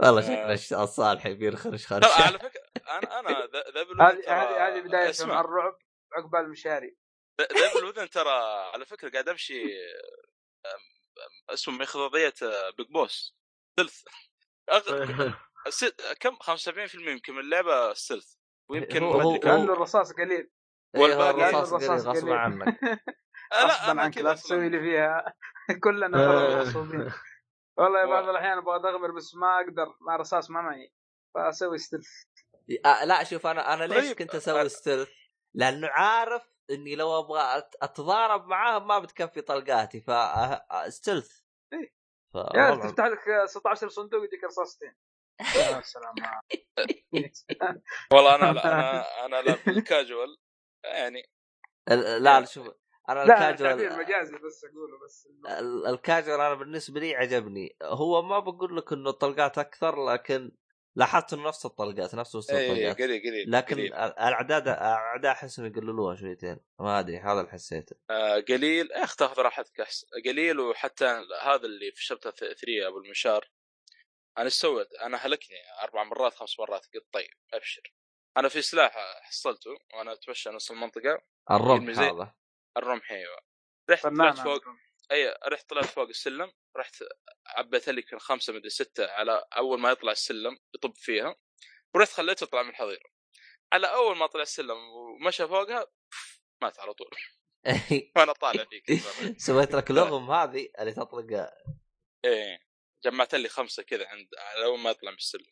والله آه. شكله الصالح يبي خرش خرش على فكرة أنا أنا بال Within هذه هذه بداية مع الرعب عقبال المشاري. ذا- ذا بال Within ترى على فكرة قاعد أمشي اسمه مخضضيه Big Boss. stealth. كم؟ 75% يمكن من اللعبة stealth ويمكن هو- ما هو- لأنه الرصاص قليل. والباقي أيوه الرصاص قليل. غصب. عنك. آه، لا غصبا أنا عنك لا كذا تسوي لي فيها. كلنا ترى مغصوبين. والله بعض الأحيان أبغى أغامر بس ما أقدر. مع رصاص ما معي. فأسوي stealth آه لا شوف أنا أنا ليش طيب، كنت آه، أسوي stealth؟ لأنه عارف إني لو أبغى أتضارب معاهم ما بتكفي طلقاتي ف stealth إيه. ف... يا تفتح لك 16 صندوق يديك رصاصتين. يا سلام والله أنا لا أنا أنا لا بالكاجوال يعني لا لا، شوف أنا لا الكاجوال مجازي بس أقوله بس إنه- ال- الكاجوال أنا بالنسبة لي عجبني. هو ما بقول لك إنه الطلقات أكثر لكن لاحظت إنه نفس الطلقات نفس مستوى اي الطلقات. قليل قليل لكن قليل, الأعداد الاعداء احسهم يقللوها شويتين. ما أدري هذا اللي حسيته. آه قليل. يا أخي تاخذ راحتك احسن قليل وحتى هذا اللي في شابتر 3 أبو المنشار أنا إيش سويت؟ أنا هلكني أربع مرات خمس مرات. قلت طيب أبشر. أنا في سلاح حصلته وأنا أتمشى نص المنطقة. الرمح هذا. الرمح أيوه. رحت طلعت. فوق أي رحت طلعت فوق السلم رحت عبيت لي كان خمسة مدري ستة على أول ما يطلع السلم يطب فيها. ورحت خليته يطلع من الحظيرة. على أول ما طلع السلم ومشى فوقها مات على طول. وأنا طالع فيك. سويت لك لغم هذه اللي تطلق إيه. جمعت لي خمسة كذا عند على أول ما يطلع من السلم.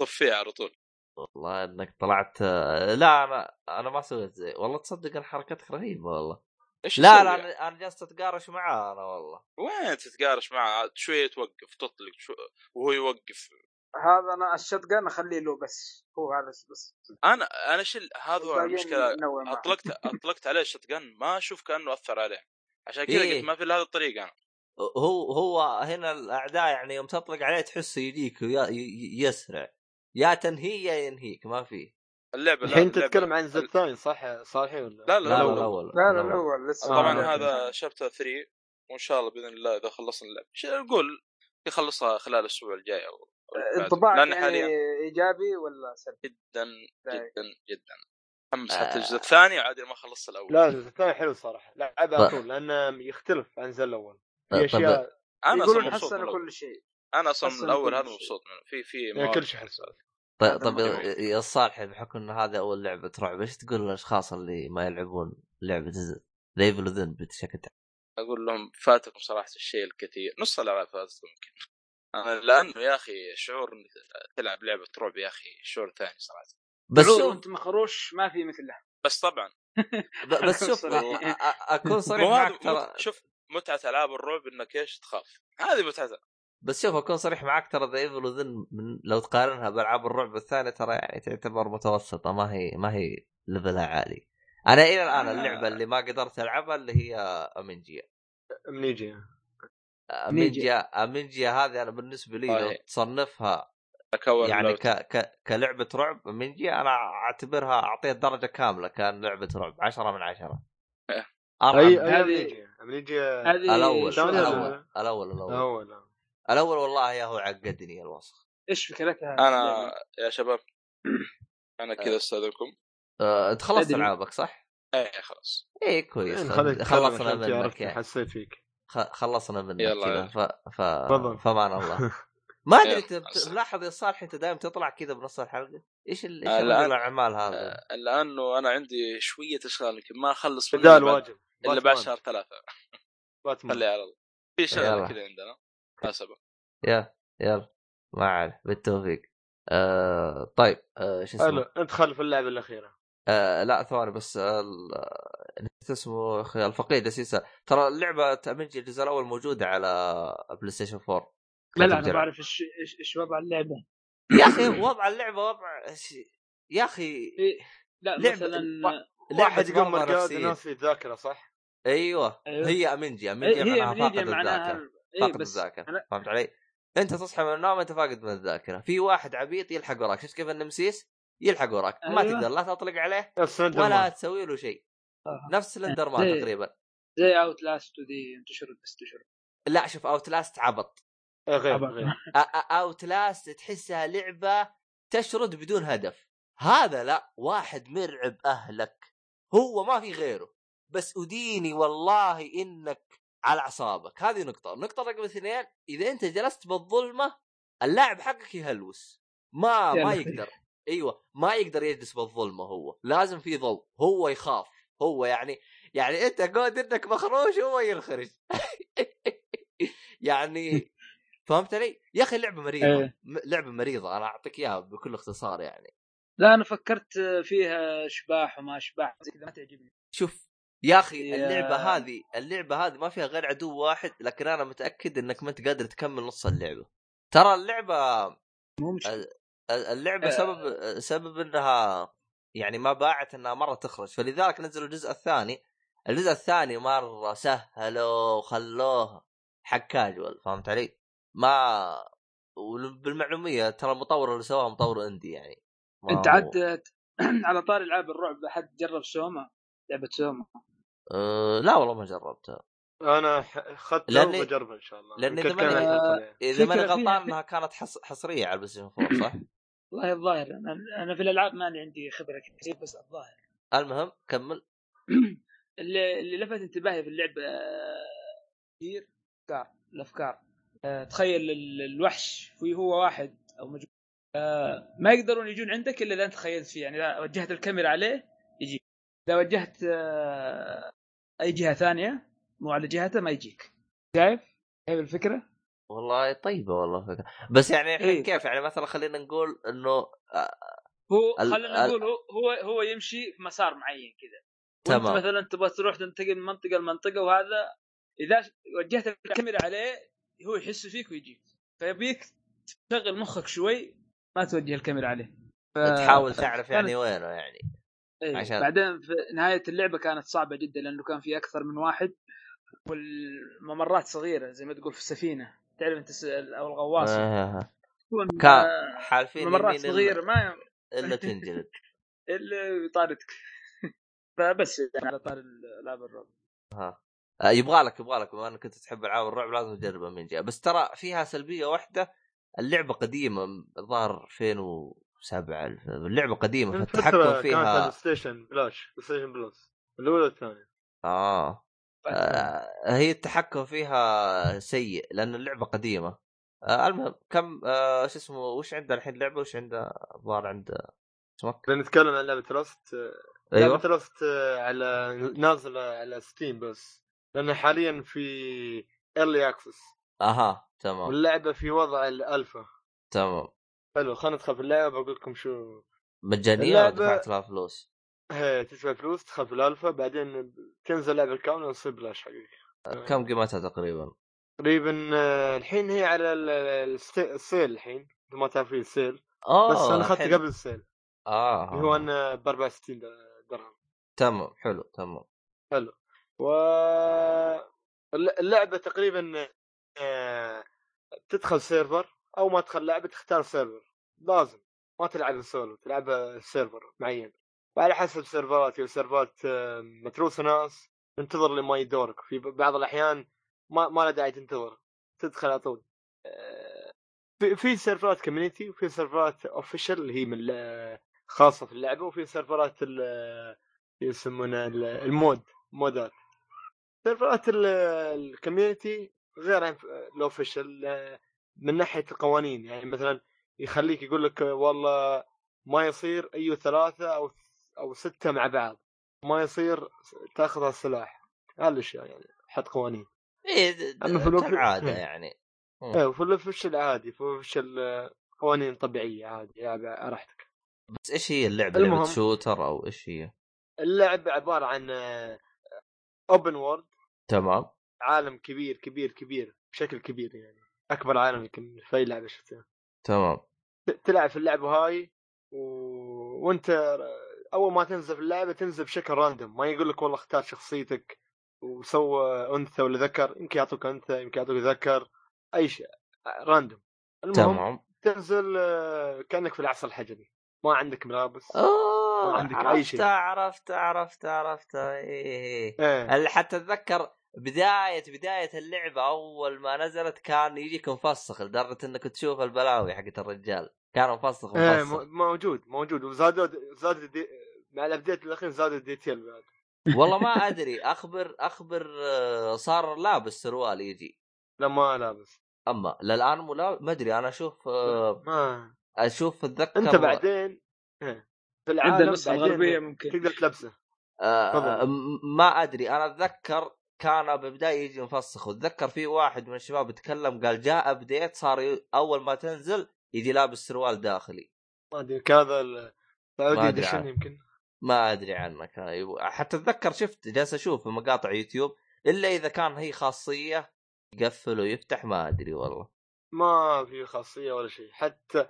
طف فيها على طول. والله إنك طلعت لا أنا أنا ما سويت زي والله تصدق ان حركتك رهيبة والله. إيش لا لا يعني؟ أنا أنا جالس أتقارش معاه أنا والله. وين تتقارش معه شوية توقف تطلق شو... وهو يوقف. هذا أنا ال shotgun أخليه له بس هو هذا بس. أنا أنا شل هذا هو المشكلة. أطلقت أطلقت عليه ال shot ما أشوف كأنه أثر عليه. عشان كذا إيه. قلت ما في إلا هذه الطريقة أنا. هو هو هنا الأعداء يعني يوم تطلق عليه تحسه يجيك ويا- ي- ي- يسرع. يا تنهي يا ينهيك ما في اللعبه الحين تتكلم عن الجزء الثاني صح صالحي ولا؟ لا لا, لا لا, لا لا, الأول لا لا الأول لسه آه، طبعا لا. هذا شابتر 3 وان شاء الله باذن الله اذا خلصنا اللعبه ش- نقول يخلصها خلال الأسبوع الجاي أو. انطباعك يعني حاليا ايجابي ولا سلبي؟ جدا لا. جدا جدا متحمس حتى آه. الجزء الثاني وعادي ما خلصت الأول لا الجزء الثاني حلو صراحة لعبها على طيب. طول لأنه يختلف عن الجزء الأول طيب. في اشياء أنا يقولون أصلا مبسوط. كل شيء أنا أصلا الأول هذا. مبسوط منه في في يعني. كل شيء حلو طيب طيب يا- يا صالح بحكم إن هذا أول لعبة رعب إيش تقول للأشخاص اللي ما يلعبون لعبة ليفل ذن بشكل عام؟ أقول لهم فاتكم صراحة الشيء الكثير نص الألعاب فاتتكم يمكن أنا لأنه يا أخي شعور انك تلعب لعبة رعب يا أخي شعور ثاني صراحة. بس شوف وانت مخروش ما في مثله بس طبعا. بس شوف أكون صريح معك ترى شوف متعة ألعاب الرعب إنك إيش تخاف. هذه متعتها بس شوف أكون صريح معك ترى The Evil Within من لو تقارنها بألعاب الرعب الثانية ترى يعني تعتبر متوسطة ما هي ما هي level ها عالي. أنا إلى الآن آه. اللعبة اللي ما قدرت ألعبها اللي هي Amnesia Amnesia Amnesia Amnesia هذه أنا بالنسبة لي لو صحيح. تصنفها يعني ك... ك... كلعبة رعب Amnesia أنا أعتبرها اعطيها درجة كاملة كان لعبة رعب 10 من 10 إيه. أي هذه- هذه الأول الأول. الأول الأول اول الأول والله يا هو عقدني الوصف إيش فكرتها؟ أنا يا شباب أنا كذا استاذنكم أه، انت خلصت أدري. ألعابك صح؟ إيه خلاص إيه كويس إيه، خلصنا منك يعني. حسيت فيك خ- خلصنا منك يلا. ف... ف... تفضل. فمان الله ما أدري أنت. تلاحظ يا صالح أنت دائما تطلع كذا بنص الحلقة إيش ال... آه، الأعمال هذا؟ آه، لأنه أنا عندي شوية أشغال يمكن ما أخلص فيلم بدال إلا بعد- واجب إلا بعد. شهر ثلاثة باتمان خليها على الله في شغله. كذا عندنا مناسبه يا يلا ما عليه بالتوفيق آه طيب آه شو اسمه؟ حلو انت خلف اللعبة الأخيرة آه لا ثواني بس آه ال- نسيت اسمه أخي الفقيد أساسا ترى اللعبة Amnesia الجزء الأول موجودة على PlayStation 4 لا لا أنا. بعرف إيش إيش وضع اللعبة يا أخي وضع اللعبة وضع يا أخي لا لعبة- مثلا واحد يقوم مرقاد نفسية. ناسي الذاكره صح؟ أيوه أيوه. هي Amnesia Amnesia هي معناها معناها فاقد بس الذاكرة أنا- فهمت علي؟ أنت تصحى من النوم أنت فاقد من الذاكرة في واحد عبيط يلحق وراك شفت كيف ال Nemesis يلحق وراك ما أيوه. تقدر لا تطلق عليه ولا. تسوي له شيء آه. نفس Slender Man تقريبا زي Outlast ودي تشرد بس تشرد لا شوف Outlast عبط إيه، غير. غير Outlast تحسها لعبة تشرد بدون هدف هذا لا واحد مرعب أهلك هو ما في غيره بس أديني والله إنك على أعصابك. هذه نقطة. النقطة رقم اثنين إذا أنت جلست بالظلمة اللاعب حقك يهلوس. ما ما. يقدر أيوه ما يقدر يجلس بالظلمة هو. لازم في ضوء هو يخاف. هو يعني يعني أنت قود إنك مخروش هو ينخرش. يعني فهمت علي؟ يا أخي لعبة مريضة. إيه. لعبة مريضة. أنا أعطيك إياها بكل اختصار يعني. لا أنا فكرت فيها اشباح وما اشباح زي كذا ما تعجبني. شوف يا أخي اللعبة هذه اللعبة هذه ما فيها غير عدو واحد لكن أنا متأكد إنك ما أنت قادر تكمل نص اللعبة. ترى اللعبة مشكله اللعبة آه. سبب سبب إنها يعني ما باعت إنها مرة تخرج. فلذلك نزلوا الجزء الثاني. الجزء الثاني مرة سهلوا وخلوه حق كاجوال فهمت علي؟ ما وبالمعلومية ترى المطور اللي سواها مطور indie يعني. أنت عاد على طار العاب الرعب أحد جرب SOMA لعبة SOMA أه لا والله ما جربتها. أنا اخذتها لأني- وبجربها إن شاء الله. يمكن إذا ماني- آه،. إذا ماني غلطان إنها كانت حص... حصرية على ال PlayStation 4 صح؟ والله الظاهر أنا أنا في الألعاب ماني عندي خبرة كثير بس الظاهر. المهم كمل. اللي اللي لفت انتباهي في اللعبة آه، كثير أفكار الأفكار. آه، تخيل ال- الوحش في هو واحد أو مجموعة آه، ما يقدرون يجون عندك إلا إذا أنت تخيلت فيه. يعني إذا وجهت الكاميرا عليه إذا وجهت آه، أي جهة ثانية مو على جهته ما يجيك شايف؟ شايف الفكرة؟ والله طيبة والله فكرة. بس يعني الحين إيه. كيف يعني مثلا خلينا نقول إنه آه، هو ال- خلينا نقول هو هو يمشي في مسار معين كذا وأنت تمام. مثلا تبغى تروح تنتقل من منطقة لمنطقة وهذا إذا وجهت الكاميرا عليه هو يحس فيك ويجيك فيبيك تشغل مخك شوي ما توجه الكاميرا عليه ف... تحاول تعرف يعني وينه يعني إيه. عشان- بعدين في نهاية اللعبة كانت صعبة جدا لأنه كان في أكثر من واحد والممرات صغيرة زي ما تقول في السفينة. تعرف أنت أو الغواصة. آه. تكون كان آه، حالفين ممرات صغيرة إلا- ما إلا تنجلد. اللي يطاردك. فبس يعني على طار العاب الرعب. ها. آه، يبغى لك يبغى لك. بما إنك كنت تحب ألعاب الرعب لازم تجربها من جهة. بس ترى فيها سلبية واحدة. اللعبة قديمة الظاهر 2007 اللعبة قديمة فالتحكم فترة كانت فيها ال Play Station بلاش PlayStation Plus الأولى والثانية. آه. آه، هي التحكم فيها سيء لأن اللعبة قديمة. آه المهم كم آه شو اسمه وش عنده الحين لعبه وش عنده؟ الظاهر عنده اسمك بنتكلم عن لعبة Rust لعبة أيوه Rust على نازلة على Steam بس. لانها حاليا في early access أها تمام. واللعبة في وضع الالفا تمام. حلو خلينا ندخل في اللعبة بقول لكم شو. مجانية ولا دفعت لها فلوس؟ هي تدفع فلوس تدخل في الألفا بعدين تنزل اللعبه الكامله وتصير بلاش حقيقي. كم قيمتها تقريبا؟ تقريبا آه، الحين هي على ال sale الحين ما تعرفين ال sale. آه بس أنا أخذت. قبل ال sale. آه اللي هو إنه ب 64 درهم. تمام حلو تمام. حلو. و الل- اللعبة تقريبا آه، تدخل server. أو ما تدخل لعبة تختار server لازم. ما تلعب السولو تلعب server معين. وعلى حسب سيرفرات اذا سيرفرات آه، متروسة ناس. تنتظر لما يدورك. في بعض الأحيان ما ما له داعي تنتظر. تدخل على طول. آه، في سيرفرات community وفي سيرفرات official اللي هي من خاصة في اللعبة. وفي سيرفرات يسمونها ال- ال mod مودات. سيرفرات ال- ال community غير عن ال official آه، من ناحية القوانين يعني مثلا يخليك يقول لك والله ما يصير أي ثلاثة أو أو ستة مع بعض ما يصير تأخذ السلاح هالاشياء يعني حط قوانين إيه أما في الوقت- كالعادة إيه. يعني إيه وفي ال official عادي في آه، قوانين طبيعيه عادي يا على راحتك بس إيش هي اللعبة؟ المهم. لعبه shooter أو إيش هي؟ اللعبة عبارة عن open world تمام عالم كبير كبير كبير بشكل كبير يعني أكبر عالم يمكن في أي لعبة شفتها. تمام. تلعب في اللعبة هاي و... وأنت أول ما تنزل في اللعبة تنزل بشكل random ما يقول لك والله اختار شخصيتك وسوى أنثى ولا ذكر يمكن يعطوك أنثى يمكن يعطوك ذكر أي شيء random المهم تمام. تنزل آه، كأنك في العصر الحجري. ما عندك ملابس أوه ما عندك عرفت شيء. عرفت عرفت عرفت إيه إيه اللي حتى اتذكر بدايه بداية اللعبة أول ما نزلت كان يجيك مفسخ لدرجة إنك تشوف البلاوي حقت الرجال. كان مفسخ إيه مفسخ. م- موجود موجود. وزادوا زاد ال de... مع ال update الأخير زادوا ال detail بعد. والله ما أدري. اخبر أخبر آه، صار لابس سروال يجي. لا ما لابس. أما للآن لا ما أدري. أنا أشوف آه، ما أشوف اتذكر أنت بعدين إيه. في العالم الغربيه ممكن تقدر تلبسه. آه، تفضل. م- ما أدري. أنا أتذكر كان بالبدايه يجي مفسخ واتذكر في واحد من الشباب يتكلم قال جاء أبديت صار ي- أول ما تنزل يجي لابس سروال داخلي. ما أدري كذا ما السعودي عنه. يمكن. ما أدري عنك. حتى اتذكر شفت جالس أشوف في مقاطع يوتيوب إلا إذا كان هي خاصية يقفل ويفتح ما أدري والله. ما في خاصية ولا شيء. حتى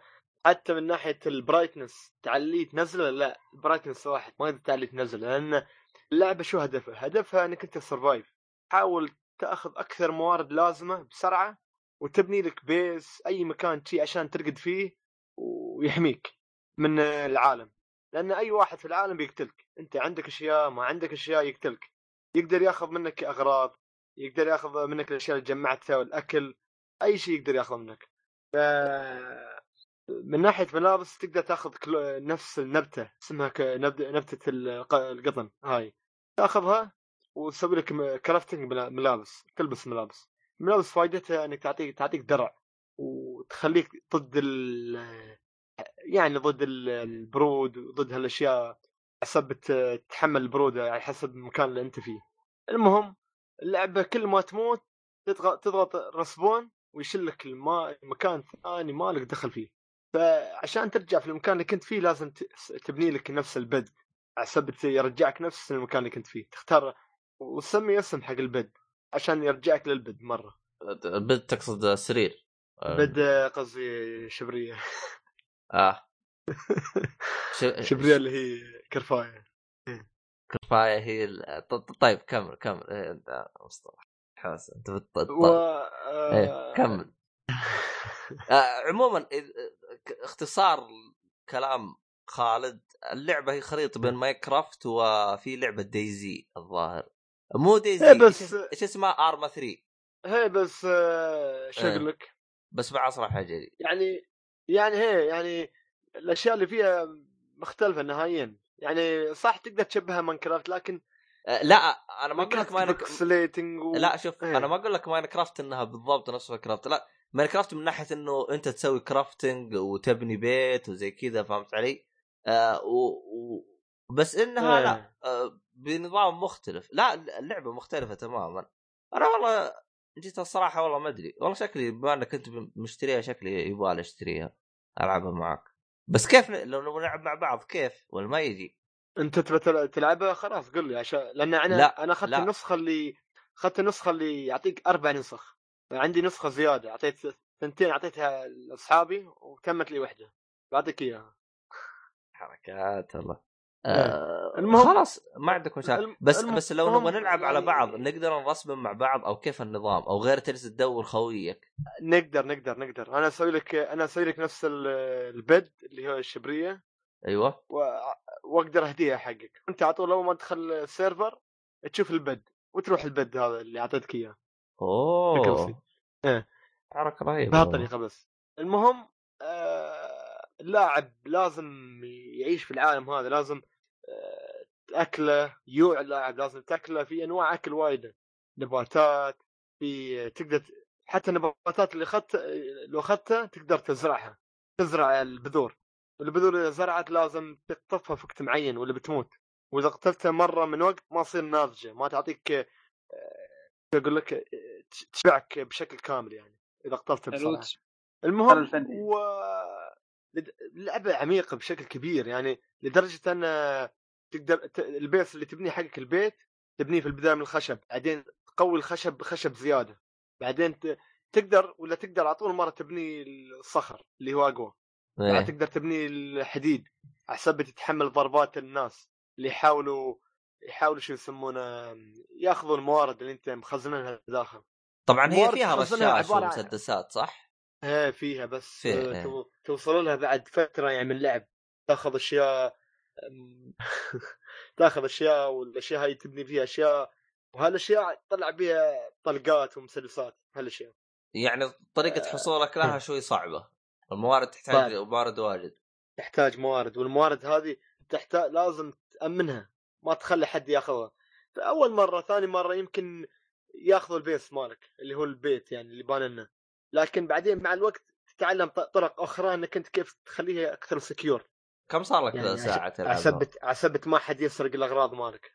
حتى من ناحية ال brightness تعليه تنزله؟ لا ال brightness واحد ما تقدر تعليه تنزله لأن اللعبة شو هدفها؟ هدفها إنك أنت ت survive حاول تأخذ أكثر موارد لازمة بسرعة وتبني لك base أي مكان شي عشان ترقد فيه ويحميك من العالم لأن أي واحد في العالم بيقتلك أنت عندك أشياء ما عندك أشياء يقتلك يقدر يأخذ منك أغراض يقدر يأخذ منك الأشياء اللي جمعتها والأكل أي شيء يقدر ياخذه منك ف من ناحية ملابس تقدر تأخذ. نفس النبتة اسمها. نبتة الق- القطن هاي تأخذها وتسوي لك كرافتنج ملا- ملابس تلبس ملابس. ملابس فائدتها انك تعطيك تعطيك درع وتخليك ضد ال يعني ضد ال- البرود وضد هالأشياء حسب تتحمل البرودة على حسب المكان اللي أنت فيه. المهم اللعبة كل ما تموت تضغط تضغط رسبون ويشيل لك الماء مكان ثاني ما لك دخل فيه. فعشان ترجع في المكان اللي كنت فيه لازم تبني لك نفس البد حسب يرجعك نفس المكان اللي كنت فيه. تختار وتسمي اسم حق البد عشان يرجعك للبد مرة. البد تقصد سرير. آه، بد قصدي شبرية. آه. شبرية اللي هي كرفاية. هي ال- ط- ط- طيب كمل كمل. إيه، أنت مصطلح. حاس أنت طيب. إيه كمل. آه. عموما إذ- ك- اختصار كلام خالد اللعبة هي خليط بين ماينكرافت وفي لعبة دايزي الظاهر. مو دايزي إيه بس- إيش اسمها ارما 3 هي بس آه، شو إيه. أقول لك بس مع عصر حجري يعني يعني هي يعني الأشياء اللي فيها مختلفة نهائيا يعني صح تقدر تشبهها Minecraft لكن آه لا أنا ما أقول لك Minecraft و... لا شوف إيه. أنا ما أقول لك Minecraft إنها بالضبط نفس Minecraft لا Minecraft من ناحية إنه أنت تسوي crafting وتبني بيت وزي كذا فهمت علي؟ آه و... و... بس إنها إيه. لا آه بنظام مختلف. لا اللعبة مختلفة تماما. أنا والله جيت الصراحة والله ما أدري. والله شكلي بما إنك انت مشتريها شكلي يبغى أشتريها ألعبها معك بس كيف لو نلعب مع بعض كيف ولا ما يجي؟ أنت تبى تلعبها؟ خلاص قل لي. عشان لأن أنا لا، أنا أخذت. النسخة اللي أخذت النسخة اللي يعطيك أربع نسخ. عندي نسخة زيادة. أعطيت ثنتين أعطيتها لأصحابي وتمت لي واحدة بعطيك إياها. حركات الله. إيه. آه المهم- خلاص ما عندك مشاكل. الم- بس بس لو نبغى نلعب على يعني- بعض نقدر نرسم مع بعض أو كيف النظام؟ أو غير تجلس تدور خويك؟ نقدر نقدر نقدر. أنا أسوي لك أنا أسوي لك نفس ال- البد اللي هو الشبرية. أيوه. و... وأقدر أهديها حقك. أنت على طول أول ما تدخل السيرفر تشوف البد وتروح البد هذا اللي أعطيتك إياه. أوه. إيه. حركة رهيبة بهالطريقه بس. المهم. اللاعب لازم يعيش في العالم هذا لازم آه... أكلة يوع اللاعب لازم تأكله في أنواع أكل وايدة نباتات في تقدر حتى النباتات اللي أخذت لو أخذتها تقدر تزرعها تزرع البذور والبذور إذا زرعت لازم تقطفها في وقت معين ولا بتموت وإذا قتلتها مرة من وقت ما تصير ناضجة ما تعطيك آه، أقول لك آه، تشبعك بشكل كامل يعني إذا قتلتها بسرعة المهم. و لعبه عميقه بشكل كبير يعني لدرجة أن تقدر ت... البيت اللي تبنيه حقك البيت تبنيه في البداية من الخشب بعدين تقوي الخشب بخشب زيادة بعدين. تقدر ولا تقدر على طول مرة تبني الصخر اللي هو أقوى بعد إيه. تقدر تبني الحديد على حسب تتحمل ضربات الناس اللي يحاولوا يحاولوا شو يسمونه يأخذوا الموارد اللي أنت مخزنها داخل طبعا هي فيها رشاش ومسدسات صح؟ إيه فيها بس فيها، آه، إيه. تو- توصل لها بعد فترة يعني من لعب. تاخذ أشياء تاخذ أشياء والأشياء هاي تبني فيها أشياء وهالأشياء تطلع بها طلقات ومسدسات هالأشياء. يعني طريقة آه. حصولك لها شوي صعبة. الموارد تحتاج موارد واجد. تحتاج موارد والموارد هذه تحتاج لازم تأمنها. ما تخلي حد ياخذها. فأول مرة ثاني مرة يمكن ياخذوا البيس مالك اللي هو البيت يعني اللي بان لنا. لكن بعدين مع الوقت تتعلم طرق أخرى إنك أنت كيف تخليها أكثر سكيور كم صار لك يعني ساعة تلعبها؟ عسبت عسبت ما حد يسرق الأغراض مالك.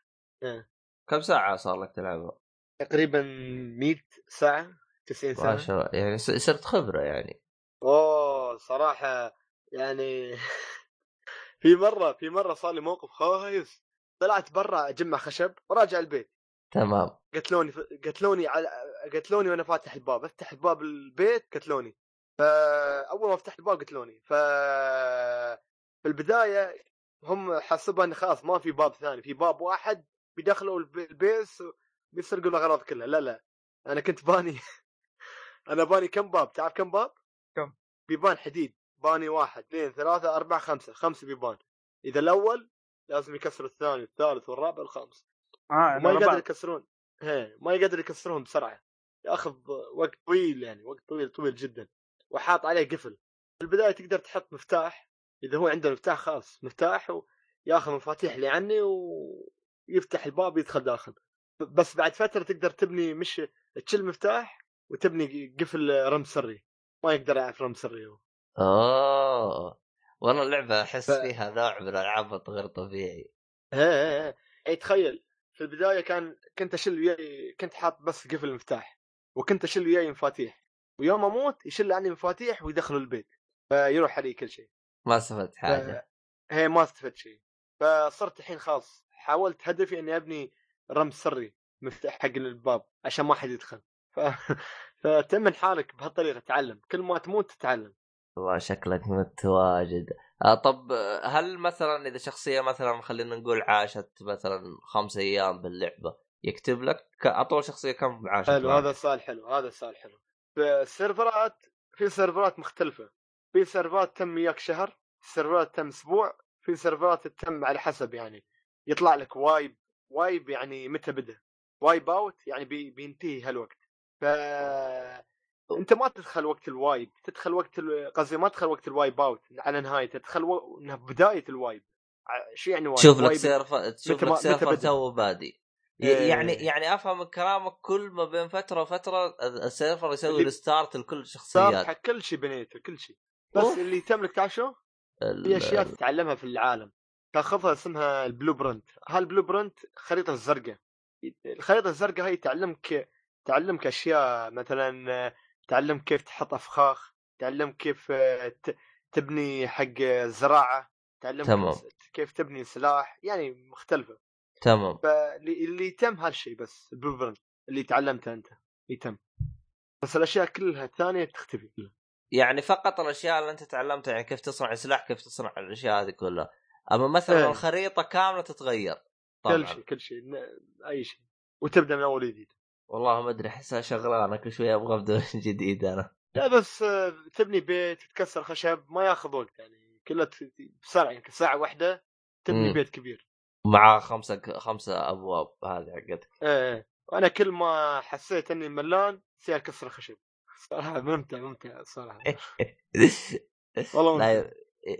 كم ساعة صار لك تلعبها؟ تقريبا 100 ساعة 90 ما ساعة. شاء الله. يعني صرت خبرة يعني. أوه صراحة يعني في مرة في مرة صار لي موقف خايس. طلعت برا أجمع خشب وراجع البيت. تمام. قتلوني قتلوني على قتلوني وأنا فاتح الباب. أفتح باب البيت قتلوني فأول ما فتحت الباب قتلوني ف في البداية هم حسبوا إن خلاص ما في باب ثاني. في باب واحد بيدخلوا الب- البيس بيسرقوا الأغراض كلها. لا لا. أنا كنت باني أنا باني كم باب؟ تعرف كم باب؟ كم؟ بيبان حديد. باني واحد اثنين ثلاثة أربعة خمسة. خمسة بيبان. إذا الأول لازم يكسر الثاني والثالث والرابع والخامس آه ما يقدر يكسرون. هي ما يقدر يكسرهم بسرعة. ياخذ وقت طويل يعني وقت طويل طويل جدا وحاط عليه قفل. في البداية تقدر تحط مفتاح إذا هو عنده مفتاح خاص مفتاح وياخذ مفاتيح اللي عني ويفتح الباب يدخل داخل. بس بعد فترة تقدر تبني مش تشيل مفتاح وتبني قفل رمز سري. ما يقدر يعرف رمز سري هو. اوه والله اللعبة أحس ف- فيها نوع من العبط غير طبيعي. إيه إيه إيه. اي تخيل في البداية كان كنت أشيل وياي كنت حاط بس قفل المفتاح وكنت أشيل وياي مفاتيح. ويوم أموت يشيل عني مفاتيح ويدخلوا البيت. فيروح علي كل شيء. ما استفدت حاجة. هي ما استفدت شيء. فصرت الحين خلاص. حاولت هدفي إني أبني رمز سري مفتاح حق الباب عشان ما حد يدخل. ف... فتأمن حالك بهالطريقة تعلم. كل ما تموت تتعلم. والله شكلك متواجد. آه طب هل مثلا إذا شخصية مثلا خلينا نقول عاشت مثلا خمس أيام باللعبة يكتب لك أطول شخصية كم عاشت حلو؟ هذا السؤال حلو هذا السؤال حلو السيرفرات في سيرفرات مختلفة في سيرفرات تم وياك شهر سيرفرات تم أسبوع في سيرفرات تم على حسب يعني يطلع لك wipe wipe يعني متى بدأ wipe out يعني بي بينتهي هالوقت ف أنت ما تدخل وقت ال wipe تدخل وقت قصدي ما تدخل وقت ال wipe out على نهايته تدخل و... بداية ال wipe شو يعني wipe؟ تشوف لك server تشوف لك server؟ تو بادي. يعني يعني أفهم من كلامك كل ما بين فترة وفترة ال server يسوي restart لكل صار الشخصيات. حق كل شيء بنيته كل شيء بس أوف. اللي يتم لك تعرف شو؟ ال- في أشياء تتعلمها في العالم. تاخذها اسمها ال blueprint هال blueprint خريطة الزرقاء؟ الخريطة الزرقاء هي تعلمك تعلمك أشياء مثلا تعلمك كيف تحط أفخاخ تعلمك كيف ت- تبني حق الزراعه تعلمك تمام. كيف تبني سلاح يعني مختلفة. تمام. فاللي اللي يتم هالشيء بس ال blueprint اللي تعلمته أنت يتم. بس الأشياء كلها الثانية تختفي كلها. يعني فقط الأشياء اللي أنت تعلمتها يعني كيف تصنع سلاح كيف تصنع الأشياء هذه كلها. أما مثلا إيه. الخريطة كاملة تتغير طبعا. كل شيء كل شيء أي شيء. وتبدأ من أول جديد والله ما أدري أحسها شغلانة كل شوية أبغى أبدأ من جديد أنا. لا بس آه، تبني بيت تكسر خشب ما ياخذ وقت يعني كله بسرعة يعني ساعة واحدة تبني مم. بيت كبير. مع خمسة خمسة أبواب هذه حقتك. إيه إيه. وأنا كل ما حسيت إني ملان سير كسر خشب صراحة ممتع ممتع صراحة. والله ممتع.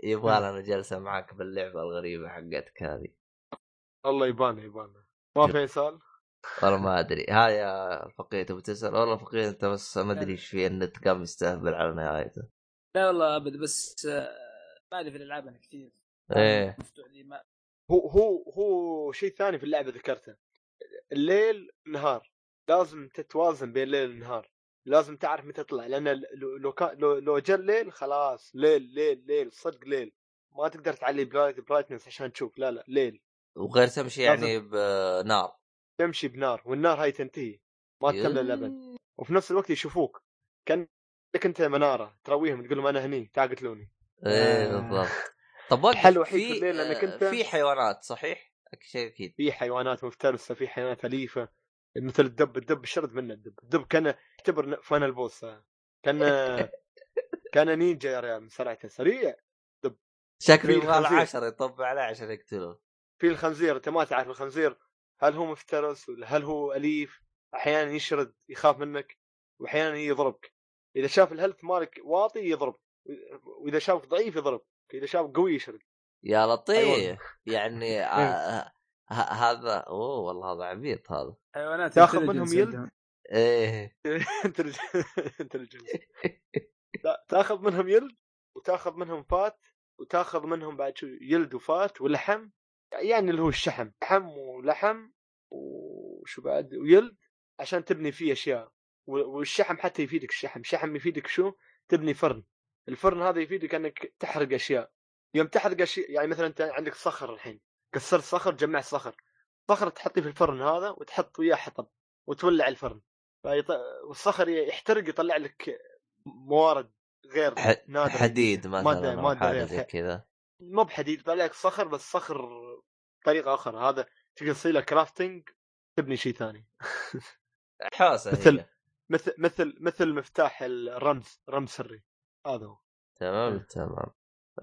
يبغى لنا جلسة معك باللعبة الغريبة حقتك هذه. الله يبان يبان ما في سؤال؟ والله ما أدري. ها يا فقيه تبي تسأل؟ والله فقيه أنت بس ما أدري إيش في النت قام يستهبل على نهايته. لا والله أبد بس آه، ما أدري في الألعاب أنا كثير. إيه. مفتوح لي ما هو هو هو شيء ثاني في اللعبة ذكرته. الليل نهار. لازم تتوازن بين الليل والنهار لازم تعرف متى تطلع. لأن لو لو لو, لو جاء الليل خلاص. ليل ليل ليل. صدق ليل. ما تقدر تعلي bright brightness عشان تشوف. لا لا. ليل. وغير تمشي يعني بنار تمشي بنار. والنار هاي تنتهي. ما تكمل الابد وفي نفس الوقت يشوفوك. كأنك أنت منارة. ترويهم. تقول لهم أنا هني. تعال قتلوني. إيه آه. بالضبط. طب وقف. الوحيد في الليل أنك آه، أنت- في حيوانات صحيح؟ شيء أكيد. في حيوانات مفترسة في حيوانات أليفة. مثل الدب الدب شرد منه الدب. الدب كان يعتبر فان ال boss كان كان نينجا يا ريال من سرعته سريع شكله في يبغى له الخنزير. عشرة يطبع عليه عشان يقتله في الخنزير أنت ما تعرف الخنزير. هل هو مفترس ولا هل هو أليف؟ أحيانا يشرد يخاف منك واحيانا يضربك. إذا شاف ال health مالك واطي يضرب. وإذا شافك ضعيف يضرب. اذا شافك قوي يشرد يا لطيف. أيوة. يعني آه ه- هذا أوه والله هذا عبيط هذا. حيوانات تاخذ منهم يلد؟ إيه. intelligence لا تاخذ منهم يلد وتاخذ منهم fat وتاخذ منهم بعد شو يلد و fat ولحم. يعني اللي هو الشحم. شحم ولحم وشو بعد ويلد عشان تبني فيه أشياء. والشحم حتى يفيدك الشحم. شحم يفيدك شو؟ تبني فرن. الفرن هذا يفيدك إنك تحرق أشياء. يوم تحرق أشياء يعني مثلا أنت عندك صخر الحين كسرت صخر جمعت صخر. صخر تحطيه في الفرن هذا وتحط وياه حطب وتولع الفرن. فيط... والصخر يحترق يطلع لك موارد غير ح- نادرة. حديد مثلا حاجة غير زي كذا. مو بحديد يطلع لك صخر بس صخر بطريقة أخرى. هذا تقدر تسوي له كرافتنج تبني شيء ثاني. حوسة مثل- هي. مثل مثل مثل مفتاح الرمز رمز سري. هذا هو. تمام؟ تمام.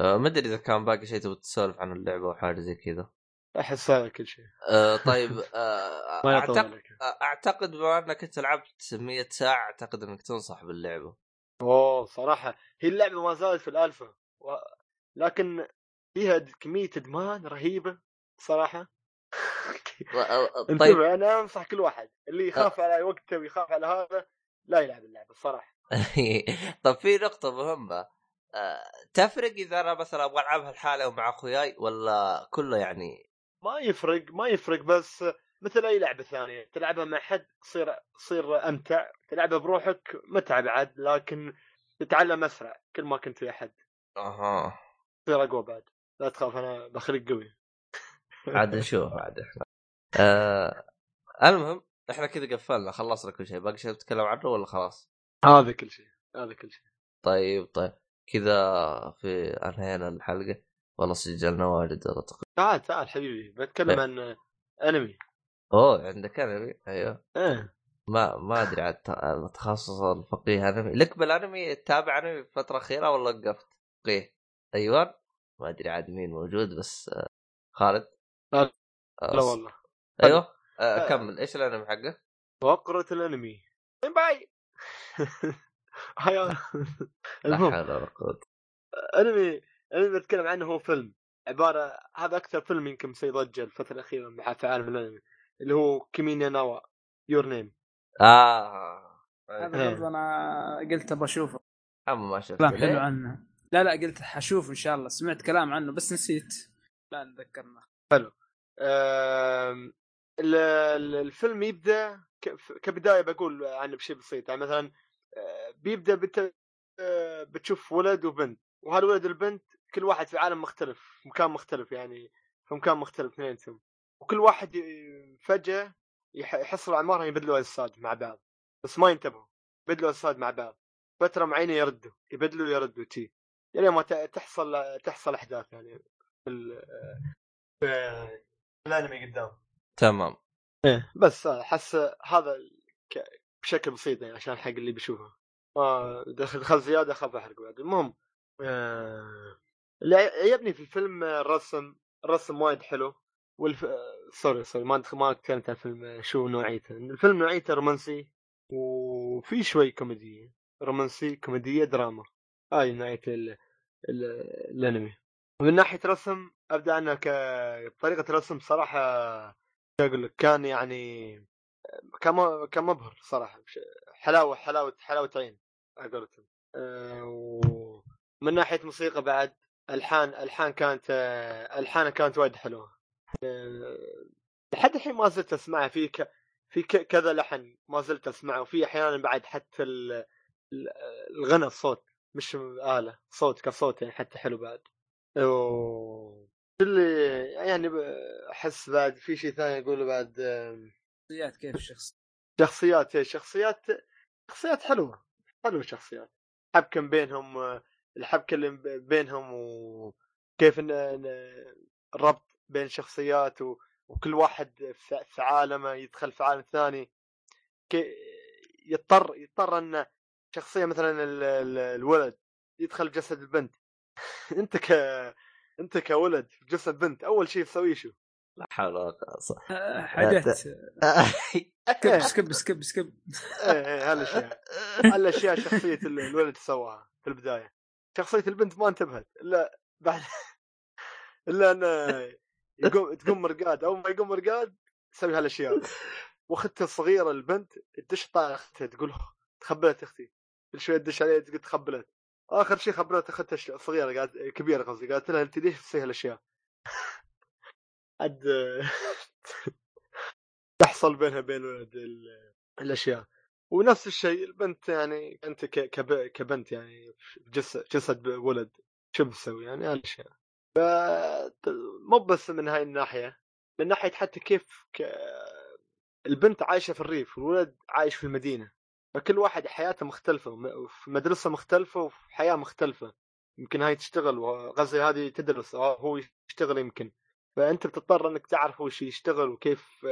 آه ما أدري إذا كان باقي شيء تبغى تسولف عن اللعبة أو حاجة زي كذا. أحس هذا كل شيء آه طيب آه أعتقد أعتقد بما أنك أنت لعبت 100 ساعة أعتقد إنك تنصح باللعبة. أوه صراحة. هي اللعبة ما زالت في الألفا. و... لكن فيها كمية إدمان رهيبة صراحة. طيب. أنا أنصح كل واحد. اللي يخاف على وقته ويخاف على هذا لا يلعب اللعبة الصراحة طيب في نقطة مهمة. آه، تفرق إذا أنا مثلا أبغى ألعبها لحالي أو مع أخوياي ولا كله يعني؟ ما يفرق ما يفرق بس مثل أي لعبة ثانية تلعبها مع حد تصير تصير أمتع تلعبها بروحك متعب عاد لكن تتعلم أسرع كل ما كنت ويا حد. أها. تصير أقوى بعد. لا تخاف أنا بخليك قوي. عاد نشوف عاد إحنا. آه المهم إحنا كذا قفلنا خلصنا كل شيء. باقي شيء نتكلم عنه ولا خلاص؟ هذا كل شيء هذا كل شيء. طيب طيب. كذا في أنهينا الحلقة. والله سجلنا واجد والله تقريبا تعال تعال حبيبي. بتكلم عن أنمي. أوه عندك أنمي؟ أيوه. إيه. ما ما أدري عن الت- التخصص الفقيه أنمي. لك بالأنمي تتابع أنمي في الفترة الأخيرة ولا وقفت؟ فقيه. أيوه. ما أدري عاد مين موجود بس خالد. لا- لا والله. أيوه. آه. كمل. إيش الأنمي حقه؟ فقرة الأنمي. باي. المهم حول ولا قوة. أنمي أنمي بتكلم عنه هو فيلم. عبارة هذا أكثر فيلم يمكن مسوي ضجه الفترة الأخيرة مع في عالم الأنمي اللي هو Kimi no Na wa Your Name آه هذا. برضه أنا قلت أبغى أشوفه. أما ما شفت كلام حلو؟ عنه. لا لا قلت حشوف إن شاء الله. سمعت كلام عنه بس نسيت. لا نذكرنا ال- الفيلم يبدأ كبداية بقول عنه بشيء بسيط. يعني مثلا آه، بيبدأ بت... آه، بتشوف ولد وبنت وهالولد والبنت كل واحد في عالم مختلف مكان مختلف يعني في مكان مختلف اثنينهم وكل واحد فجأة يح- يحصلوا اعمارهم يبدلوا اجساد مع بعض بس ما ينتبهوا يبدلوا اجساد مع بعض. فترة معينة يردوا يبدلوا يردوا تي. يعني ما تحصل تحصل أحداث يعني في ال- في الأنمي قدام. تمام. إيه. بس أحس هذا بشكل بسيط يعني عشان حق اللي بيشوفه. ما دخل زيادة اخاف أحرق بعد. المهم آه، اللي عجبني في الفيلم آه، الرسم الرسم وايد حلو. والف... آه، sorry sorry ما ما تكلمت عن الفيلم آه، شو نوعيته. الفيلم نوعيته رومانسي وفي شوي كوميديه رومانسي كوميدية دراما. هاي نوعية ال... ال... الأنمي. ومن ناحية رسم أبدأ أنا ك طريقة الرسم صراحة شو أقول لك كان يعني كان كان مبهر صراحة حلاوة حلاوة حلاوة عين على قولتهم أه، ومن ناحية موسيقى بعد ألحان ألحان كانت الحانها كانت وايد حلوة. أه، لحد الحين ما زلت أسمعها في ك... في ك... كذا لحن ما زلت أسمعه. وفي أحيانا بعد حتى ال... ال- الغنى الصوت مش آلة صوت كصوت يعني حتى حلو بعد. و... اللي يعني أحس بعد في شيء ثاني اقوله بعد شخصيات كيف الشخص؟ شخصيات إيه، شخصيات شخصيات حلوة حلوة شخصيات. حبكه بينهم الحبكة اللي بينهم وكيف الربط بين شخصيات و... وكل واحد في عالمه يدخل في عالم ثاني. كي... يضطر يضطر أن شخصية مثلا ال... ال... الولد يدخل بجسد البنت. أنت ك أنت كولد في جسد بنت أول شيء تسويه شو؟ لا حول ولا قوة. آه، حاجات سكب سكب سكب سكب إيه هالاشياء هالأشياء شخصية ال- الولد سواها في البداية؟ شخصية البنت ما انتبهت إلا بعد إلا انه يقوم تقوم مرقاد. أول ما يقوم مرقاد يسوي هالأشياء. واختها الصغيرة البنت تدش طالع اختها تقول "أخ، تخبلت أختي. كل شوية تدش عليها تقول تخبلت. آخر شيء خبرت اختها الصغيره قالت كبيرة قصدي قالت لها انت ليش تسوي هالأشياء؟ عاد تحصل بينها بين الأشياء. ونفس الشيء البنت يعني أنت كبنت يعني جسد ولد شو بتسوي يعني؟ هالأشياء. ف مو بس من هاي الناحية من ناحية حتى كيف ك... البنت عايشة في الريف والولد عايش في المدينة. فكل واحد حياته مختلفة م- في مدرسة مختلفة وفي حياة مختلفة. يمكن هاي تشتغل وغزي هذه تدرس آه، هو يشتغل يمكن. فأنت بتضطر إنك تعرف هو يشتغل وكيف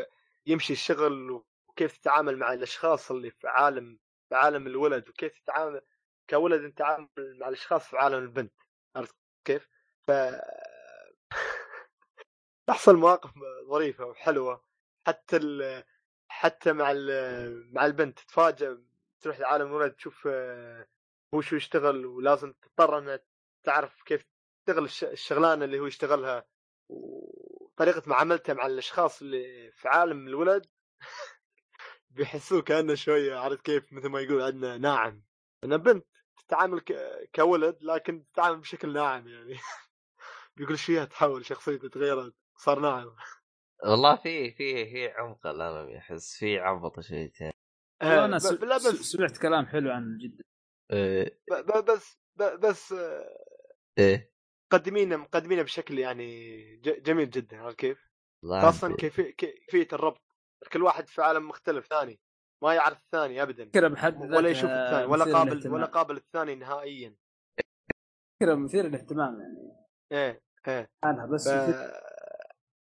يمشي الشغل وكيف تتعامل مع الأشخاص اللي في عالم في عالم الولد وكيف تتعامل كولد أنت تتعامل مع الأشخاص في عالم البنت. عرفت كيف؟ ف تحصل مواقف ظريفة وحلوة. حتى ال... حتى مع ال... مع البنت تتفاجئ تروح لعالم الولد تشوف آه، هو شو يشتغل ولازم تضطر انها تعرف كيف تشتغل الش... الشغلانة اللي هو يشتغلها وطريقة معاملته مع الأشخاص اللي في عالم الولد بيحسوه كأنه شوية عرفت كيف مثل ما يقول عندنا ناعم. أنا بنت تتعامل. كولد لكن تتعامل بشكل ناعم يعني. بيقول شيء تحول شخصيته تغيرت صار ناعم. والله في في في عمق الانمي احس في عبط شويتين آه، أنا س- لا بس سمعت كلام حلو إيه. ب- ب- بس ب- بس آه، إيه. مقدمينه مقدمينه بشكل يعني ج- جميل جدا عرفت كيف؟ كيفية كيفية الربط. كل واحد في عالم مختلف ثاني ما يعرف الثاني ابدا. فكرة بحد ولا يشوف الثاني ولا قابل. ولا قابل الثاني نهائيا. فكرة مثيرة للاهتمام يعني. إيه إيه. عنها بس ف...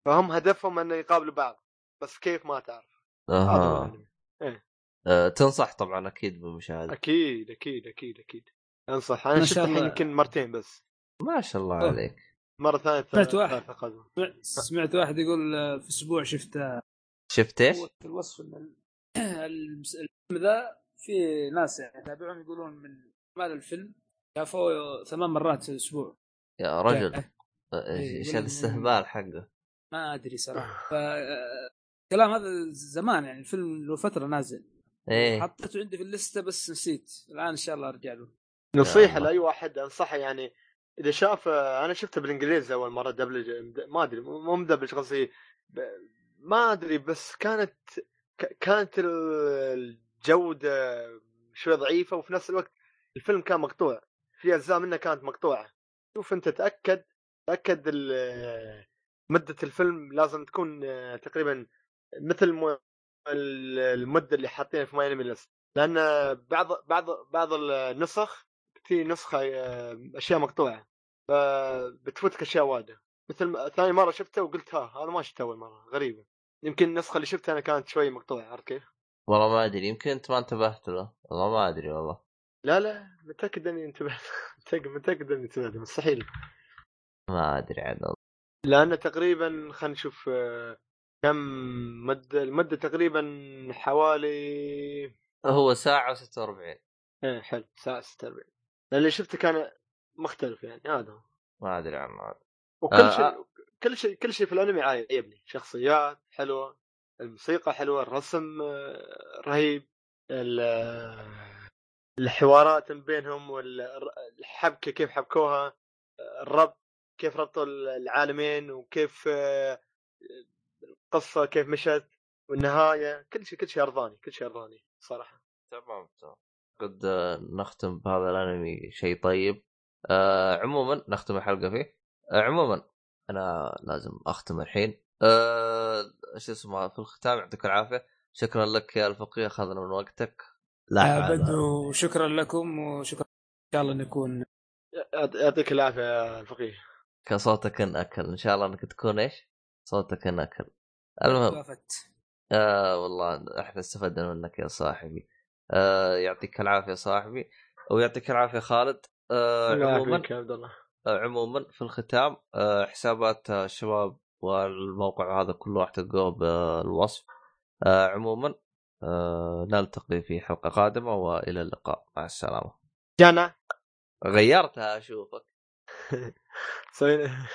فهم هدفهم انه يقابلوا بعض بس كيف ما تعرف. أها. الأنمي. آه، تنصح طبعا أكيد بالمشاهدة أكيد أكيد أكيد أكيد أنصح أنا شفت الحين الله. يمكن مرتين بس ما شاء الله أوه. عليك مرة ثانية سمعت واحد. سمعت- واحد يقول آه، في أسبوع شفت شفت إيش؟ الوصف إن الفيلم ذا في ناس يعني يتابعون يقولون من مال الفيلم شافوه ثمان مرات في الأسبوع يا رجل. آه، إيه، إيش الاستهبال حقه ما أدري صراحة ف آه، الكلام هذا زمان يعني الفيلم له فترة نازل إيه. حطيته عندي في الليستة بس نسيت. الآن إن شاء الله أرجع له. نصيحة الله. لأي واحد أنصحه يعني إذا شاف أنا شفته بالإنجليزي أول مرة دبلج ما أدري مو مدبلج قصدي ما أدري بس كانت كانت ال- الجودة شوي ضعيفة وفي نفس الوقت الفيلم كان مقطوع. في أجزاء منه كانت مقطوعة. شوف أنت تأكد تأكد ال- مدة الفيلم لازم تكون تقريبا مثل م- ال- المدة اللي حاطينها في ماي انمي ليست لأن بعض بعض بعض النسخ في نسخة آه، أشياء مقطوعة. فبتفوتك أشياء وايدة. مثل ثاني مرة شفته وقلت ها هذا ما شفته أول مرة غريبة. يمكن النسخة اللي شفتها أنا كانت شوي مقطوعة عرفت كيف؟ والله ما أدري يمكن أنت ما انتبهت له. والله ما أدري والله. لا لا متأكد إني انتبهت متأكد إني انتبهت مستحيل. ما أدري عاد والله. لأن تقريبا خلينا نشوف آه، كم مدة المدة تقريبا حوالي هو ساعة و46 إيه حلو ساعة 46 لأن اللي شفته كان مختلف يعني هذا هو. ما أدري عنه هذا. وكل آه، شيء كل شيء كل شيء في الأنمي عاجبني شخصيات حلوة الموسيقى حلوة الرسم آه، رهيب ال- آه، الحوارات بينهم والحبكه كيف حبكوها آه، الربط كيف ربطوا العالمين وكيف آه، القصة كيف مشت والنهاية كل شيء كل شيء ارضاني كل شيء ارضاني صراحة. تمام تمام. قد آه، نختم بهذا الأنمي شيء طيب. آه عموما نختم الحلقة فيه. آه عموما أنا لازم أختم الحين. آه شو اسمه في الختام يعطيك العافية. شكرا لك يا الفقيه اخذنا من وقتك. لا آه، حول. بدو شكرا لكم وشكرا إن شاء الله نكون يعط- يعطيك العافية يا الفقيه كصوتك انأكل إن شاء الله إنك تكون إيش؟ صوتك انأكل المهم وافت آه والله إحنا استفدنا منك يا صاحبي. آه يعطيك العافية يا صاحبي ويعطيك العافية خالد. آه عموما عبد الله. آه، عموما في الختام آه، حسابات آه، الشباب والموقع هذا كله راح تلقوه بالوصف. آه، عموما آه، نلتقي في حلقة قادمة وإلى اللقاء. مع السلامة. جانا. غيرتها أشوفك. سوينا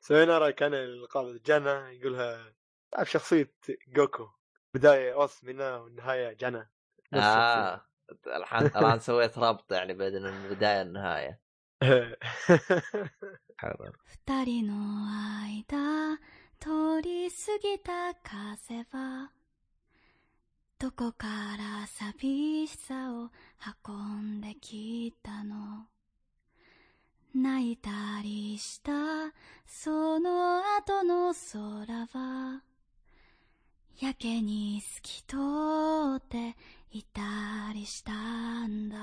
سوينا راي كان القابل جانا يقولها تعرف شخصية جوكو بدايه اوسمنا والنهايه جنى نفس اه الحين الان سويت ربط يعني بين البدايه والنهايه حلو 二人の間通り過ぎた風はどこから寂しさを運んできたの泣いたりしたその後の空は やけに透き通っていたりしたんだ。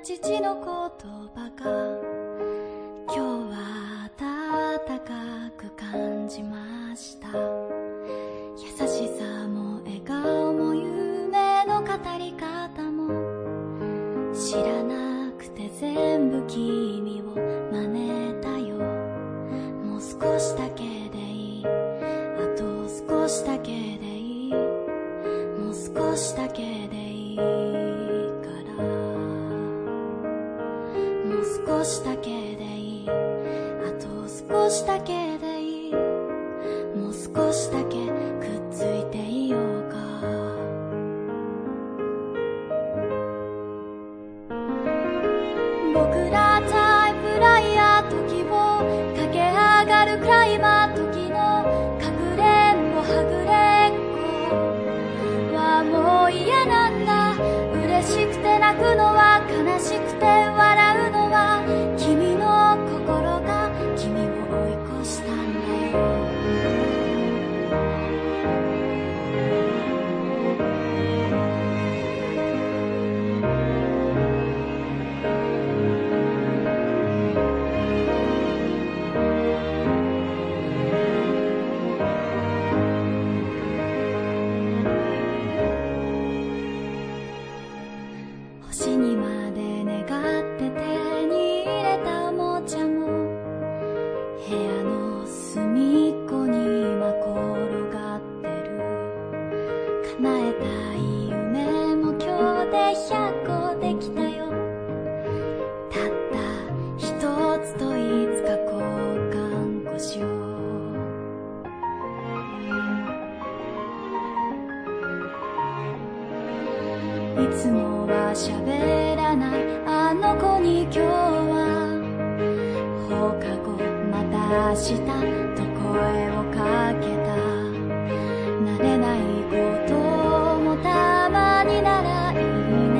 父のことばかしだけでいいあと少しだけでいい。もう少しだけくっついていようか。僕らタイプライヤー時を駆け上がるクライマー時のかくれんぼはぐれっこ。はもう嫌なんだ。嬉しくて泣くのは悲しくて。つもは喋らないあの子に今日は放課後また明日と声をかけた慣れないこともたまにならいいね。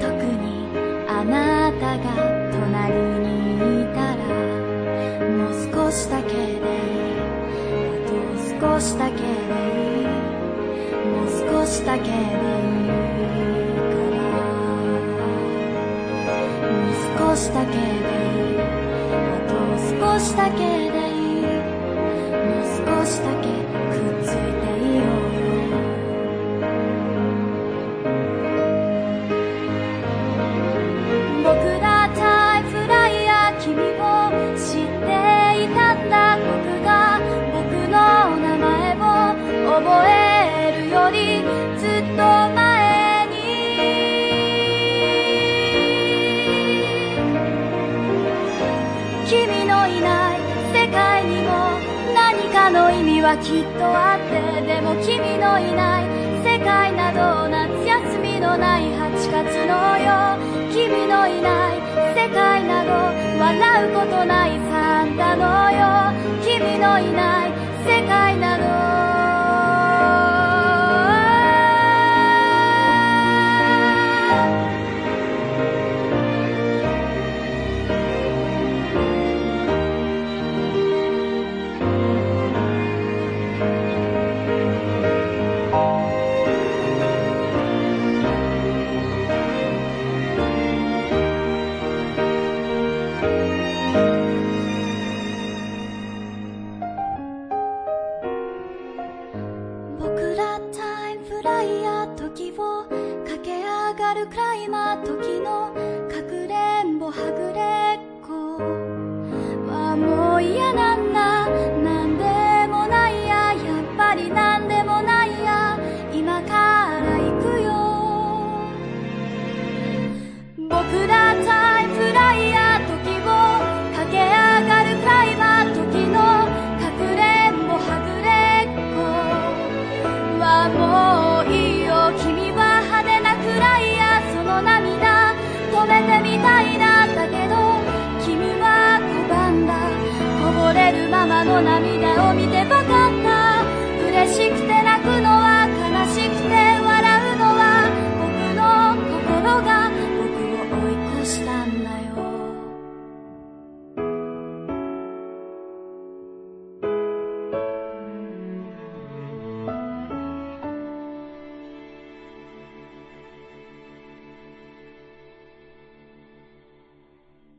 特にあなたが隣にいたらもう少しだけでいい。あと少しだけでいい。もう少しだけでいい。しだけでいいあと少しだけも君のいない世界など夏休みのない8月のよ君のいない世界など笑うことないサンタのよ君のいない